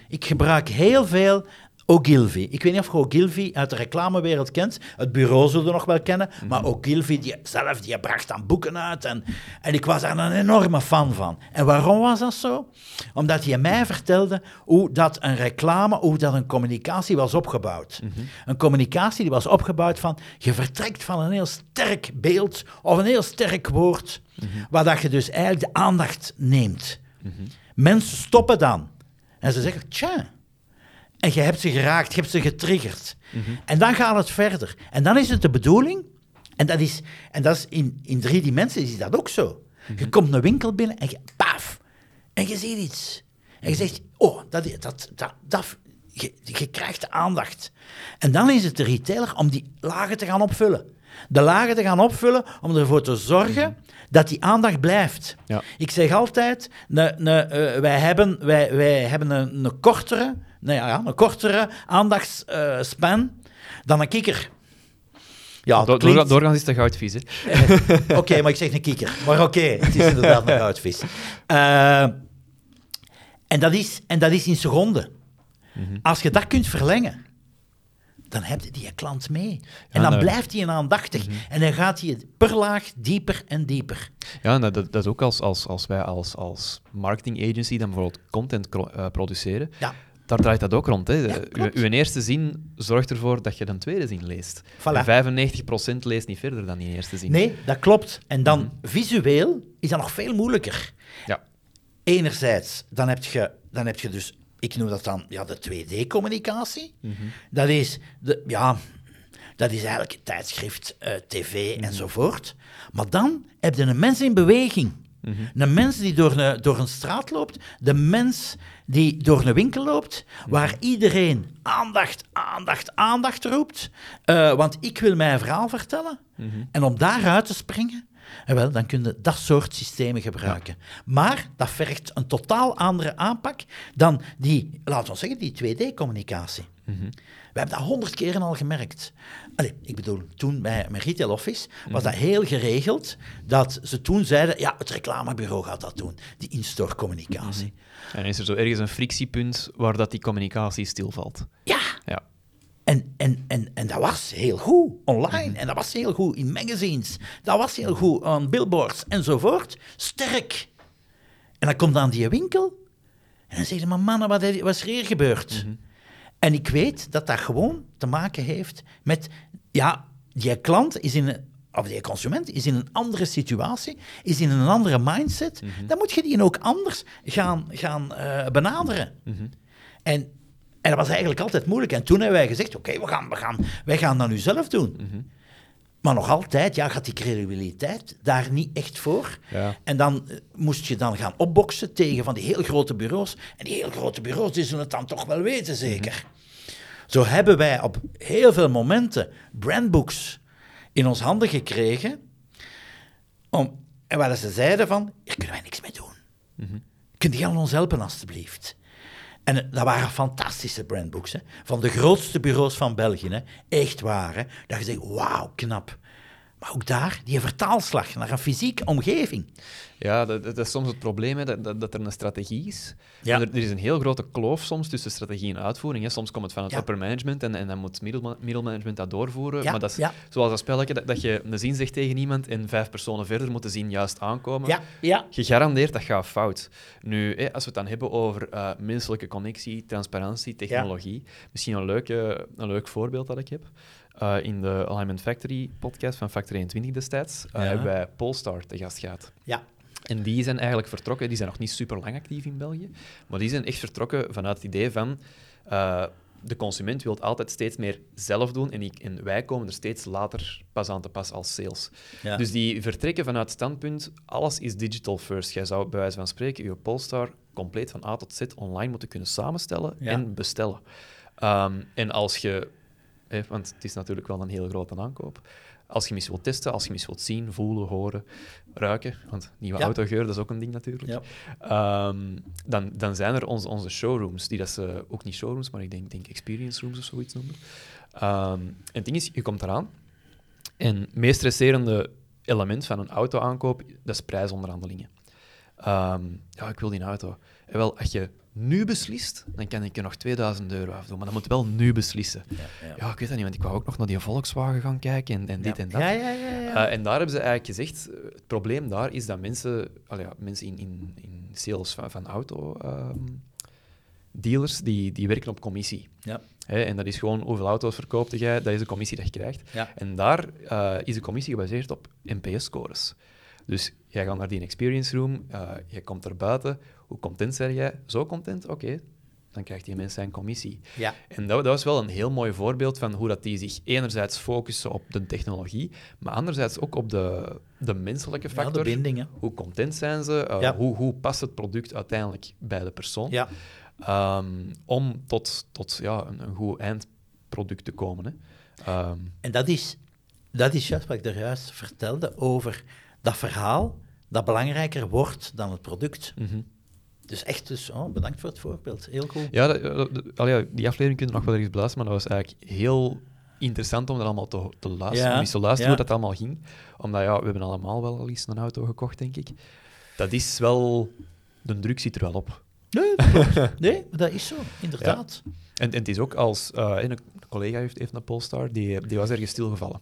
Ik gebruik heel veel Ogilvy. Ik weet niet of je Ogilvy uit de reclamewereld kent. Het bureau zullen we nog wel kennen. Maar Ogilvy die, zelf, die bracht dan boeken uit. En, en ik was daar een enorme fan van. En waarom was dat zo? Omdat hij mij vertelde hoe dat een reclame, hoe dat een communicatie was opgebouwd. Een communicatie die was opgebouwd van, je vertrekt van een heel sterk beeld of een heel sterk woord, waar dat je dus eigenlijk de aandacht neemt. Mensen stoppen dan. En ze zeggen, tja, en je hebt ze geraakt, je hebt ze getriggerd. En dan gaat het verder. En dan is het de bedoeling, en dat is, en dat is in, in drie dimensies is dat ook zo. Je komt een winkel binnen en je, paf, en je ziet iets. En je zegt, oh, dat, dat, dat, dat, je, je krijgt de aandacht. En dan is het de retailer om die lagen te gaan opvullen. De lagen te gaan opvullen om ervoor te zorgen dat die aandacht blijft. Ja. Ik zeg altijd, ne, ne, eh, wij hebben, wij, wij hebben een, een kortere, nou ja, een kortere aandachtsspan dan een kikker. Ja, klinkt- doorgaans is het goudvies, hè. Oké, maar ik zeg een kikker. Maar oké, het is inderdaad een goudvis. Eh, en, dat is, en dat is in seconden. Mhm. Als je dat kunt verlengen, dan heb je die klant mee. En Ja, dan blijft hij aandachtig. En dan gaat hij per laag dieper en dieper. Ja, dat, dat, is ook als, als, als wij als, als marketing agency dan bijvoorbeeld content eh, produceren. Ja. Daar draait dat ook rond. Hè. Ja, uw, uw eerste zin zorgt ervoor dat je de tweede zin leest. Voilà. En 95% leest niet verder dan die eerste zin. Nee, dat klopt. En dan Mhm. visueel is dat nog veel moeilijker. Ja. Enerzijds, dan heb je, dan heb je dus, ik noem dat dan ja, de 2D-communicatie. Mhm. Dat is, de, ja, dat is eigenlijk tijdschrift, eh, tv Mhm. enzovoort. Maar dan heb je een mens in beweging. Mhm. Een mens die door een, door een straat loopt, de mens die door een winkel loopt, Mhm. waar iedereen aandacht, aandacht, aandacht roept. Eh, want ik wil mijn verhaal vertellen. Mhm. En om daaruit te springen, eh, wel, dan kun je dat soort systemen gebruiken. Maar dat vergt een totaal andere aanpak dan die, laten we zeggen, die 2D-communicatie. We hebben dat honderd keren al gemerkt. Allee, ik bedoel, toen bij mijn retail office was dat heel geregeld dat ze toen zeiden, ja, het reclamebureau gaat dat doen, die in-store communicatie. En is er zo ergens een frictiepunt waar dat die communicatie stilvalt? Ja, Ja. En, en, en, en dat was heel goed online. En dat was heel goed in magazines. Dat was heel goed aan billboards enzovoort. Sterk. En dan komt dan die winkel. En dan zeg je, maar mannen, wat wat is er hier gebeurd? En ik weet dat dat gewoon te maken heeft met... Ja, die klant is in een... Of die consument is in een andere situatie, is in een andere mindset. Dan moet je die ook anders gaan, gaan eh, benaderen. En, en dat was eigenlijk altijd moeilijk. En toen hebben wij gezegd, oké, we gaan, we gaan, wij gaan dat nu zelf doen. Maar Maar nog altijd, ja, gaat die credibiliteit daar niet echt voor. Ja. En dan eh, moest je dan gaan opboksen tegen van die heel grote bureaus. En die heel grote bureaus, die zullen het dan toch wel weten, zeker. Zo hebben wij op heel veel momenten brandbooks in ons handen gekregen. Om, en waar ze zeiden van, hier kunnen wij niks mee doen. Kunt jij ons helpen, alstublieft? En eh, dat waren fantastische brandbooks. Hè? Van de grootste bureaus van België. Hè? Echt waar. Hè? Dat je zegt, wauw, knap. Maar ook daar, die vertaalslag naar een fysieke omgeving. Ja, dat, dat is soms het probleem, hè, dat, dat, er een strategie is. Ja. Er, er is een heel grote kloof soms tussen strategie en uitvoering. Hè. Soms komt het van het Ja. upper management en, en dan moet middelma- middelmanagement dat doorvoeren. Ja, Maar dat is zoals dat spelletje, dat, dat je een zin zegt tegen iemand en vijf personen verder moeten zien juist aankomen. Ja, ja. Gegarandeerd, dat gaat fout. Nu, hè, als we het dan hebben over eh, menselijke connectie, transparantie, technologie, misschien een, leuke, een leuk voorbeeld dat ik heb. Eh, in de Alignment Factory podcast van Factor 21 destijds eh, Ja. hebben wij Polestar te gast gehad. ja. En die zijn eigenlijk vertrokken, die zijn nog niet super lang actief in België, maar die zijn echt vertrokken vanuit het idee van eh, de consument wil altijd steeds meer zelf doen en, en wij komen er steeds later pas aan te pas als sales. Ja. Dus die vertrekken vanuit het standpunt, alles is digital first. Jij zou bij wijze van spreken je Polestar compleet van A tot Z online moeten kunnen samenstellen Ja. en bestellen. Ehm, en als je, want het is natuurlijk wel een heel grote aankoop, als je hem eens wilt testen, als je hem eens wilt zien, voelen, horen, ruiken, want nieuwe Ja. autogeur, dat is ook een ding natuurlijk, Ja. Ehm, dan, dan zijn er onze, onze showrooms, die dat ze ook niet showrooms, maar ik denk, denk experience rooms of zoiets noemen. Ehm, en het ding is, je komt eraan en het meest stresserende element van een auto-aankoop, dat is prijsonderhandelingen. Ehm, ja, ik wil die auto. En wel, als je nu beslist, dan kan ik je nog 2000 euro afdoen, maar dan moet wel nu beslissen. Ja, ja. Ja, ik weet dat niet, want ik wou ook nog naar die Volkswagen gaan kijken en, en dit en dat. Ja, ja, ja. Eh, en daar hebben ze eigenlijk gezegd, eh, het probleem daar is dat mensen, mensen in, in, in sales van, van auto ehm, dealers, die, die werken op commissie. ja. En dat is gewoon hoeveel auto's verkoopt jij, dat is de commissie dat je krijgt. Ja. En daar eh, is de commissie gebaseerd op NPS-scores. Dus jij gaat naar die experience room, eh jij komt er buiten, hoe content zijn jij? Zo content? Oké, dan krijgt die mens zijn commissie. ja. En dat, dat was wel een heel mooi voorbeeld van hoe dat die zich enerzijds focussen op de technologie, maar anderzijds ook op de, de menselijke Ja, factor. de bindingen. hoe content zijn ze? eh, Ja. hoe, hoe past het product uiteindelijk bij de persoon? Ja. Ehm, om tot, tot ja, een, een goed eindproduct te komen. Hè. Ehm, En dat is, dat is juist wat ik er juist vertelde over dat verhaal dat belangrijker wordt dan het product. mhm. Dus echt, dus, oh, bedankt voor het voorbeeld. Heel. Ja, dat, dat- dat- allee, ja, die aflevering kun je nog wel ergens beluisteren, maar dat was eigenlijk heel interessant om er allemaal te, te luisteren. Ja, Om eens te luisteren ja. hoe dat allemaal ging. Omdat ja, we hebben allemaal wel al eens een auto gekocht, denk ik. Dat is wel... De druk zit er wel op. Nee, dat [laughs] nee, dat is zo, inderdaad. En, en het is ook als... eh, een collega heeft, heeft een Polestar, die, die was ergens stilgevallen.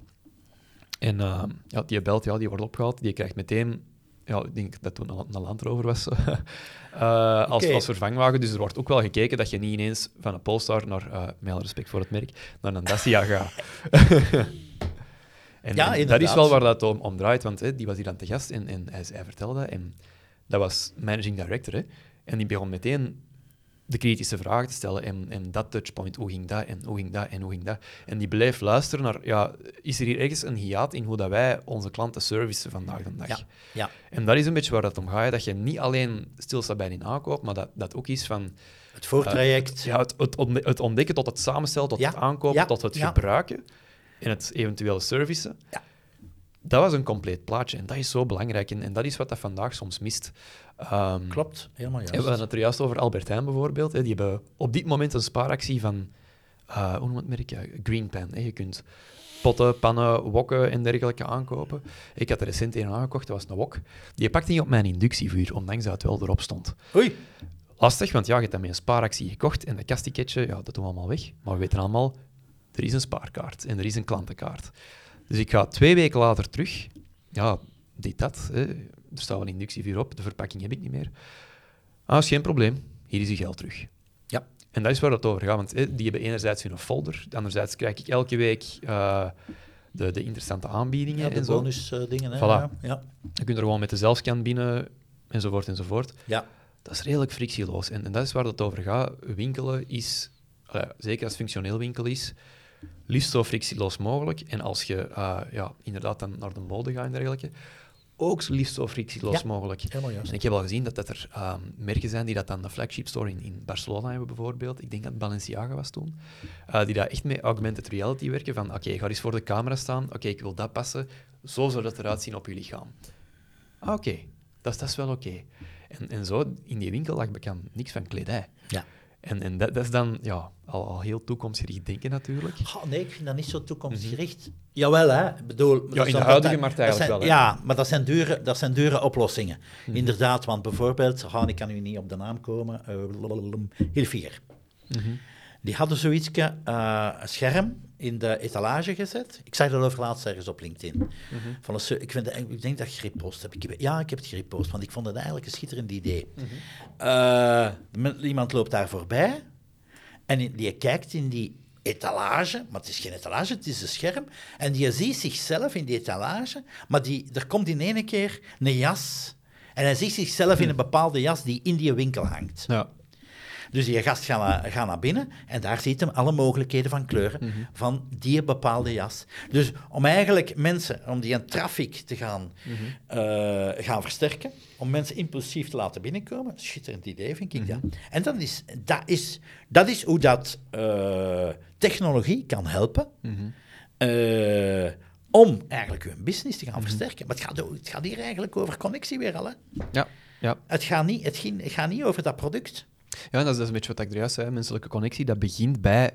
En eh, ja, die belt, ja, die wordt opgehaald, die krijgt meteen... Ja, ik denk dat toen een, een Land Rover was. [laughs] eh, als, vervangwagen. Dus er wordt ook wel gekeken dat je niet ineens van een Polestar naar, eh met alle respect voor het merk, naar een Dacia gaat. [laughs] en, Ja, en dat is wel waar dat om, om draait, want hè, die was hier aan te gast en, en hij, hij vertelde dat. En dat was managing director. Hè, en die begon meteen de kritische vragen te stellen. En, en dat touchpoint, hoe ging dat en hoe ging dat en hoe ging dat? En die bleef luisteren naar, ja, is er hier ergens een hiaat in hoe dat wij onze klanten servicen vandaag de dag? Ja, ja. En dat is een beetje waar dat om gaat, dat je niet alleen stilstaat bij die aankoop, maar dat dat ook is van Het voortraject. ja, het, het, ontde- het ontdekken tot het samenstellen, tot Ja, het aankopen, ja, tot het gebruiken en het eventuele servicen. Ja. Dat was een compleet plaatje en dat is zo belangrijk. En, en dat is wat dat vandaag soms mist. Ehm, Klopt, helemaal juist. we hadden het er juist over Albert Heijn bijvoorbeeld. Hè. Die hebben op dit moment een spaaractie van, eh, hoe noem het merk? Ja, Greenpan. Hè. Je kunt potten, pannen, wokken en dergelijke aankopen. Ik had er recent een aangekocht, dat was een wok. Die pakte niet op mijn inductievuur, ondanks dat het wel erop stond. Oei. Lastig, want ja, je hebt dat met een spaaractie gekocht en dat kastticketje, ja, dat doen we allemaal weg. Maar we weten allemaal, er is een spaarkaart en er is een klantenkaart. Dus ik ga twee weken later terug. Ja, dit, dat. Hè. Er staat een inductievuur op, de verpakking heb ik niet meer. Ah, is geen probleem. Hier is je geld terug. Ja. En dat is waar het over gaat, want hè, die hebben enerzijds hun folder, anderzijds krijg ik elke week eh, de, de interessante aanbiedingen Ja, de en zo. bonusdingen. hè. Voilà. Ja, ja. Je kunt er gewoon met de zelfscan binnen, enzovoort, enzovoort. ja. Dat is redelijk frictieloos. En, en dat is waar het over gaat. Winkelen is, eh, zeker als het functioneel winkel is, liefst zo frictieloos mogelijk. En als je eh, ja, inderdaad dan naar de mode gaat en dergelijke, ook zo liefst zo frictieloos Ja. mogelijk. Helemaal juist. En ik heb al gezien dat, dat er ehm, merken zijn die dat dan de flagship store in, in Barcelona hebben bijvoorbeeld. Ik denk dat Balenciaga was toen. eh, die daar echt met augmented reality werken. Van oké, ga eens voor de camera staan. Oké, ik wil dat passen. Zo zou dat eruit zien op je lichaam. Ah, oké. Dat, is- dat is wel oké. En, en zo, in die winkel lag bekend niks van kledij. Ja. En, en dat, dat is dan ja, al, al heel toekomstgericht denken natuurlijk. Nee, ik vind dat niet zo toekomstgericht. Jawel, hè. Ik bedoel, Mhm. in de huidige markt eigenlijk zijn- wel, hè. Ja, maar dat zijn dure, dat zijn dure oplossingen. Mhm. Inderdaad, want bijvoorbeeld, oh, ik kan nu niet op de naam komen, eh, Hilfiger. Mhm. Die hadden zoiets, eh, een scherm in de etalage gezet. Ik zag dat over laatst ergens op LinkedIn. Mhm. Van een, ik, vind, ik denk dat ik gerepost heb. Ik heb. Ja, ik heb het gerepost, want ik vond het eigenlijk een schitterend idee. Mhm. Eh, iemand loopt daar voorbij en die- die kijkt in die etalage, maar het is geen etalage, het is een scherm. En die ziet zichzelf in die etalage, maar die, er komt in ene keer een jas. En hij ziet zichzelf in een bepaalde jas die in die winkel hangt. Ja. Dus die gast gaat naar, gaat naar binnen en daar ziet hem alle mogelijkheden van kleuren van die bepaalde jas. Dus om eigenlijk mensen, om die een traffic te gaan, eh, gaan versterken, om mensen impulsief te laten binnenkomen, schitterend idee vind ik dat. En dat is, dat, is, dat is hoe dat eh, technologie kan helpen. eh, om eigenlijk hun business te gaan versterken. Maar het gaat, het gaat hier eigenlijk over connectie weer al. Hè? Ja. Ja. Het, gaat niet, het, ging, het gaat niet over dat product. Ja, dat is, dat is een beetje wat ik er juist zei. Menselijke connectie, dat begint bij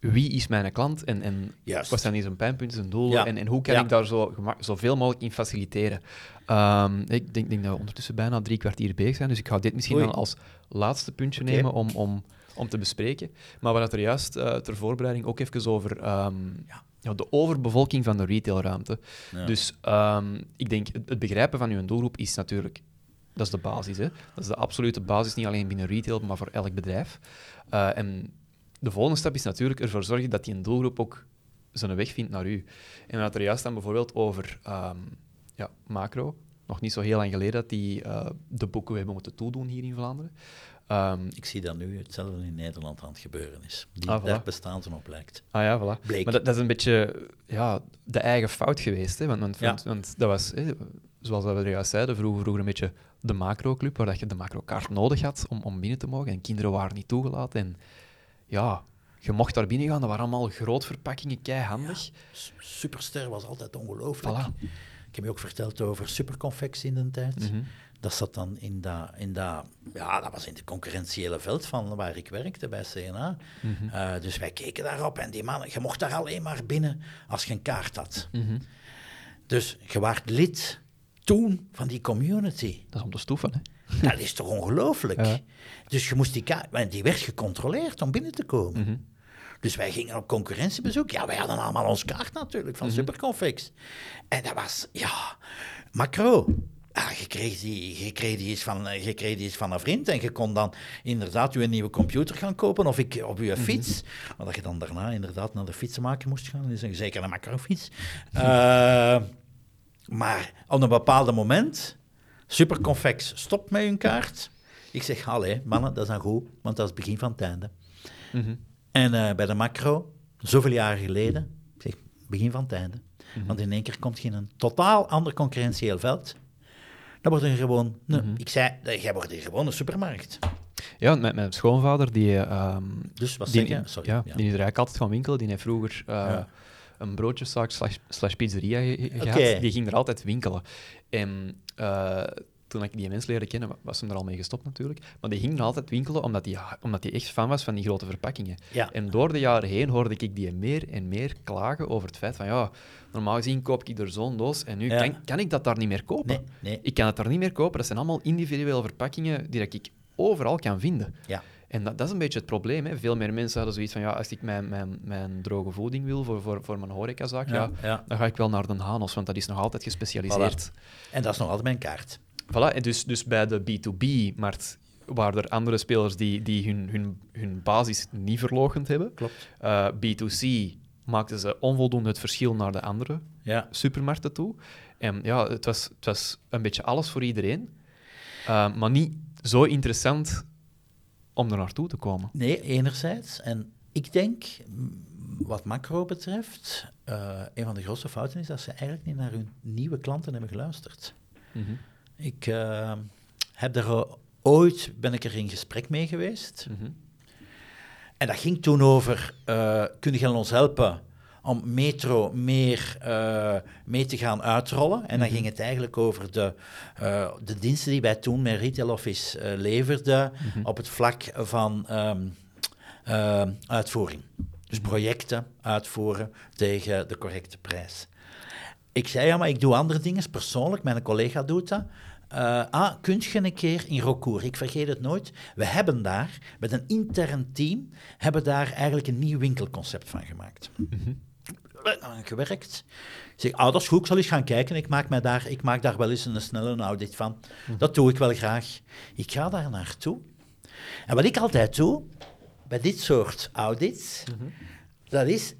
wie is mijn klant en, en Juist. wat zijn zijn pijnpunten, zijn doelen Ja. en, en hoe kan Ja. ik daar zo zoveel mogelijk in faciliteren. Ehm, ik denk, denk dat we ondertussen bijna drie kwartier bezig zijn, dus ik ga dit misschien Oei. dan als laatste puntje nemen om, om, om te bespreken. Maar we hadden er juist eh, ter voorbereiding ook even over ehm, ja, de overbevolking van de retailruimte. Dus ehm, ik denk, het, het begrijpen van uw doelgroep is natuurlijk dat is de basis. Hè? Dat is de absolute basis, niet alleen binnen retail, maar voor elk bedrijf. Eh, en de volgende stap is natuurlijk ervoor zorgen dat die een doelgroep ook zijn weg vindt naar u. En we hadden er juist dan bijvoorbeeld over ehm, ja, macro. Nog niet zo heel lang geleden dat die eh, de boeken hebben moeten toedoen hier in Vlaanderen. Ehm, Ik zie dat nu hetzelfde in Nederland aan het gebeuren is. Die, Ah, voilà. Daar bestaan ze op lijkt. Ah ja, voilà. Bleek. Maar dat, dat is een beetje ja, de eigen fout geweest. Hè? Want, want, Ja. want, want dat was, hè, zoals we er juist zeiden, vroeger, vroeger een beetje de macroclub, waar dat je de macrokaart nodig had om, om binnen te mogen. En kinderen waren niet toegelaten. En ja, je mocht daar binnen gaan, dat waren allemaal grootverpakkingen, keihandig. S- Superster was altijd ongelooflijk. Voilà. Ik heb je ook verteld over superconfectie in de tijd. Mhm. Dat zat dan in dat, in dat, ja, dat was in het concurrentiële veld van waar ik werkte bij CNA. Mhm. Eh, dus wij keken daarop en die mannen, je mocht daar alleen maar binnen als je een kaart had. Mhm. Dus je waart lid toen van die community. Dat is om te stoeven, hè. Dat is toch ongelooflijk? Ja. Dus je moest die kaart, want die werd gecontroleerd om binnen te komen. Mhm. Dus wij gingen op concurrentiebezoek. Ja, wij hadden allemaal ons kaart natuurlijk van Superconfex. En dat was, ja, macro. Ah, je, kreeg die, je, kreeg die eens van, je kreeg die van een vriend en je kon dan inderdaad je nieuwe computer gaan kopen of ik, op je fiets. Maar dat je dan daarna inderdaad naar de fietsenmaker moest gaan. Dus een- zeker een macrofiets. [laughs] Eh, maar op een bepaald moment, Superconfex stopt met hun kaart. Ik zeg, allee, mannen, dat is dan goed, want dat is het begin van het einde. Mhm. En eh, bij de macro, zoveel jaren geleden, ik zeg, begin van het einde. Mhm. Want in één keer komt je in een totaal ander concurrentieel veld. Dan wordt er gewoon, nee, Mhm. ik zei, eh, jij wordt hier gewoon een supermarkt. Ja, mijn, mijn schoonvader, die, ehm, Dus wat die, zeg je? Sorry. ja, ja. die is eigenlijk altijd gaan winkelen. Die heeft vroeger eh, Ja. Een broodjeszaak slash, slash pizzeria ge- gehad. Die ging er altijd winkelen. En eh, toen ik die mensen leerde kennen, wa- was hem er al mee gestopt natuurlijk. Maar die ging er altijd winkelen omdat hij omdat die echt fan was van die grote verpakkingen. Ja. En door de jaren heen hoorde ik die meer en meer klagen over het feit van ja, normaal gezien koop ik er zo'n doos en nu Ja. kan, kan ik dat daar niet meer kopen. Nee, nee. Ik kan het daar niet meer kopen. Dat zijn allemaal individuele verpakkingen die dat ik overal kan vinden. Ja. En dat, dat is een beetje het probleem. Hè. Veel meer mensen hadden zoiets van, ja, als ik mijn, mijn, mijn droge voeding wil voor, voor, voor mijn horecazaak, ja, Ja, ja. dan ga ik wel naar de Hanos, want dat is nog altijd gespecialiseerd. En dat is nog altijd mijn kaart. Voilà. en dus, dus bij de B2B-markt waren er andere spelers die, die hun, hun, hun basis niet verlogend hebben. Klopt. Eh, B2C maakten ze onvoldoende het verschil naar de andere Ja. supermarkten toe. En ja, het was, het was een beetje alles voor iedereen, Eh, maar niet zo interessant om er naartoe te komen. Nee, enerzijds. En ik denk, wat macro betreft, uh, een van de grootste fouten is dat ze eigenlijk niet naar hun nieuwe klanten hebben geluisterd. Mhm. Ik uh, heb er ooit, ben ik er in gesprek mee geweest. Mhm. En dat ging toen over, uh, kun je ons helpen om metro meer uh, mee te gaan uitrollen. En dan Mhm. ging het eigenlijk over de, uh, de diensten die wij toen met Retail Office uh, leverden Mhm. op het vlak van um, uitvoering. Dus projecten uitvoeren tegen de correcte prijs. Ik zei, ja, maar ik doe andere dingen persoonlijk. Mijn collega doet dat. Uh, ah, kunt je een keer in Rocour, ik vergeet het nooit, we hebben daar, met een intern team, hebben daar eigenlijk een nieuw winkelconcept van gemaakt. Mhm. Gewerkt. Ik zeg, ah, dat is goed, ik zal eens gaan kijken. Ik maak, mij daar, ik maak daar wel eens een snelle audit van. Dat doe ik wel graag. Ik ga daar naartoe. En wat ik altijd doe, bij dit soort audits, Mhm. dat is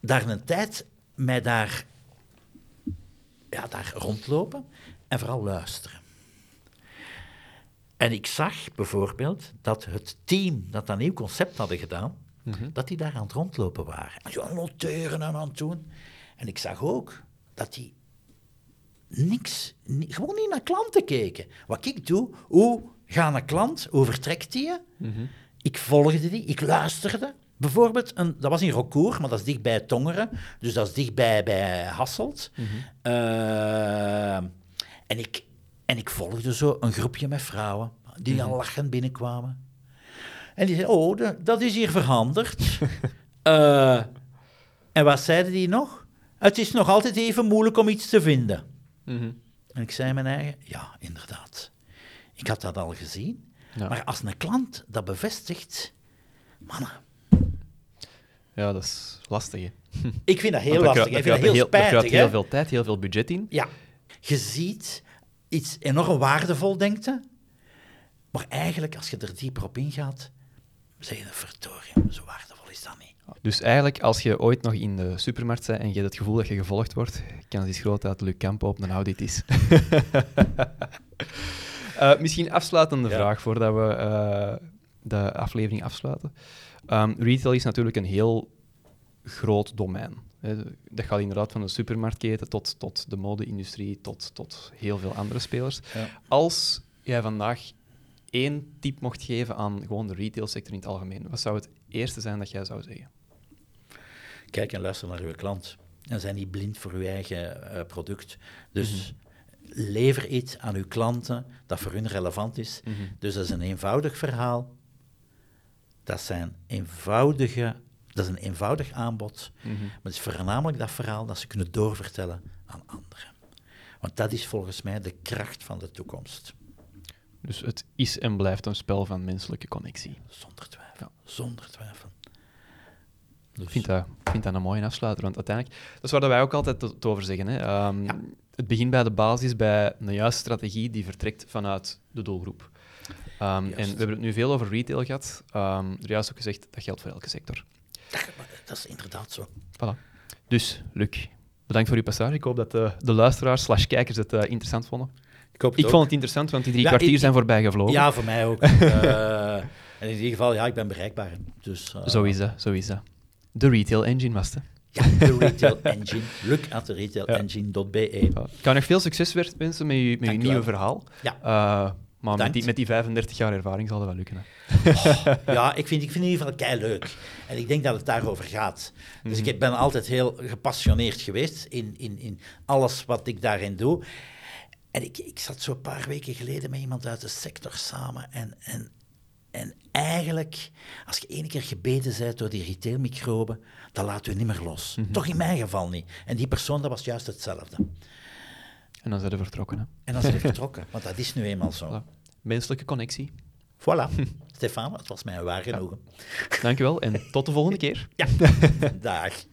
daar een tijd mij daar, ja, daar rondlopen en vooral luisteren. En ik zag bijvoorbeeld dat het team dat dat nieuw concept hadden gedaan, Mhm. dat die daar aan het rondlopen waren. En zo aan het noteren en aan het doen. En ik zag ook dat die niks, ni- gewoon niet naar klanten keken. Wat ik doe, hoe gaat een klant, hoe vertrekt die? Mhm. Ik volgde die, ik luisterde. Bijvoorbeeld, een, dat was in Rocour, maar dat is dicht bij Tongeren, dus dat is dicht bij, Hasselt. Mhm. Eh, en, ik, en ik volgde zo een groepje met vrouwen die Mhm. al lachend binnenkwamen. En die zeiden, oh, de- dat is hier veranderd. [laughs] Eh, en wat zeiden die nog? Het is nog altijd even moeilijk om iets te vinden. Mhm. En ik zei mijn eigen, ja, inderdaad. Ik had dat al gezien. Ja. Maar als een klant dat bevestigt, mannen, ja, dat is lastig. Hè. [laughs] ik vind dat heel lastig. Ik vind dat heel spijtig. heel veel tijd, heel veel budget in. Ja, je ziet iets enorm waardevol, denkt je. Maar eigenlijk, als je er dieper op ingaat, zeg je, verdorie, zo waardevol is dat niet. Dus eigenlijk, als je ooit nog in de supermarkt bent en je hebt het gevoel dat je gevolgd wordt, kans is groot dat Luc Campo op een audit is. [laughs] Eh, misschien afsluitende Ja. vraag voordat we eh, de aflevering afsluiten. Ehm, retail is natuurlijk een heel groot domein. Hè. Dat gaat inderdaad van de supermarktketen tot, tot de mode-industrie, tot, tot heel veel andere spelers. Ja. Als jij vandaag één tip mocht geven aan gewoon de retailsector in het algemeen, wat zou het eerste zijn dat jij zou zeggen? Kijk en luister naar uw klant. En zijn niet blind voor uw eigen eh, product. Dus lever iets aan uw klanten dat voor hun relevant is. Dus dat is een eenvoudig verhaal. Dat, zijn eenvoudige, dat is een eenvoudig aanbod. Mhm. Maar het is voornamelijk dat verhaal dat ze kunnen doorvertellen aan anderen. Want dat is volgens mij de kracht van de toekomst. Dus het is en blijft een spel van menselijke connectie. Zonder twijfel. Zonder twijfel. Dus, Ik vind dat, ik vind dat een mooie afsluiter, want uiteindelijk... Dat is waar dat wij ook altijd het over zeggen. Hè. Ehm, Ja. Het begint bij de basis, bij een juiste strategie die vertrekt vanuit de doelgroep. Ehm, en we hebben het nu veel over retail gehad. Ehm er juist ook gezegd, dat geldt voor elke sector. dat, dat is inderdaad zo. Voilà. Dus, Luc, bedankt voor uw passage. Ik hoop dat de, de luisteraars slash kijkers het eh, interessant vonden. Ik, vond het interessant, want die drie Ja, kwartier ik- zijn voorbij gevlogen. Ja, voor mij ook. [laughs] Eh, en in ieder geval, ja, ik ben bereikbaar. Dus, Zo is dat, zo is dat. De retail engine was het. Ja, de retail [laughs] engine. Look at the retailengine.be. Ja. Ik kan nog veel succes wensen met je, met je nieuwe verhaal. Ja. Eh, maar met die, met die 35 jaar ervaring zal dat wel lukken. Hè. [laughs] Ja, ik vind, ik vind in ieder geval kei leuk. En ik denk dat het daarover gaat. Dus ik ben altijd heel gepassioneerd geweest in, in, in alles wat ik daarin doe. En ik, ik zat zo een paar weken geleden met iemand uit de sector samen. En, en, en eigenlijk, als je één keer gebeten bent door die retailmicroben, dan laat u niet meer los. Toch in mijn geval niet. En die persoon, dat was juist hetzelfde. En dan zijn we vertrokken. Hè. En dan zijn we [laughs] vertrokken, want dat is nu eenmaal zo. Voilà. Menselijke connectie. Voilà. [laughs] Stefan, het was mij een waar genoegen. Dankjewel en tot de volgende keer. [laughs] Ja, dag.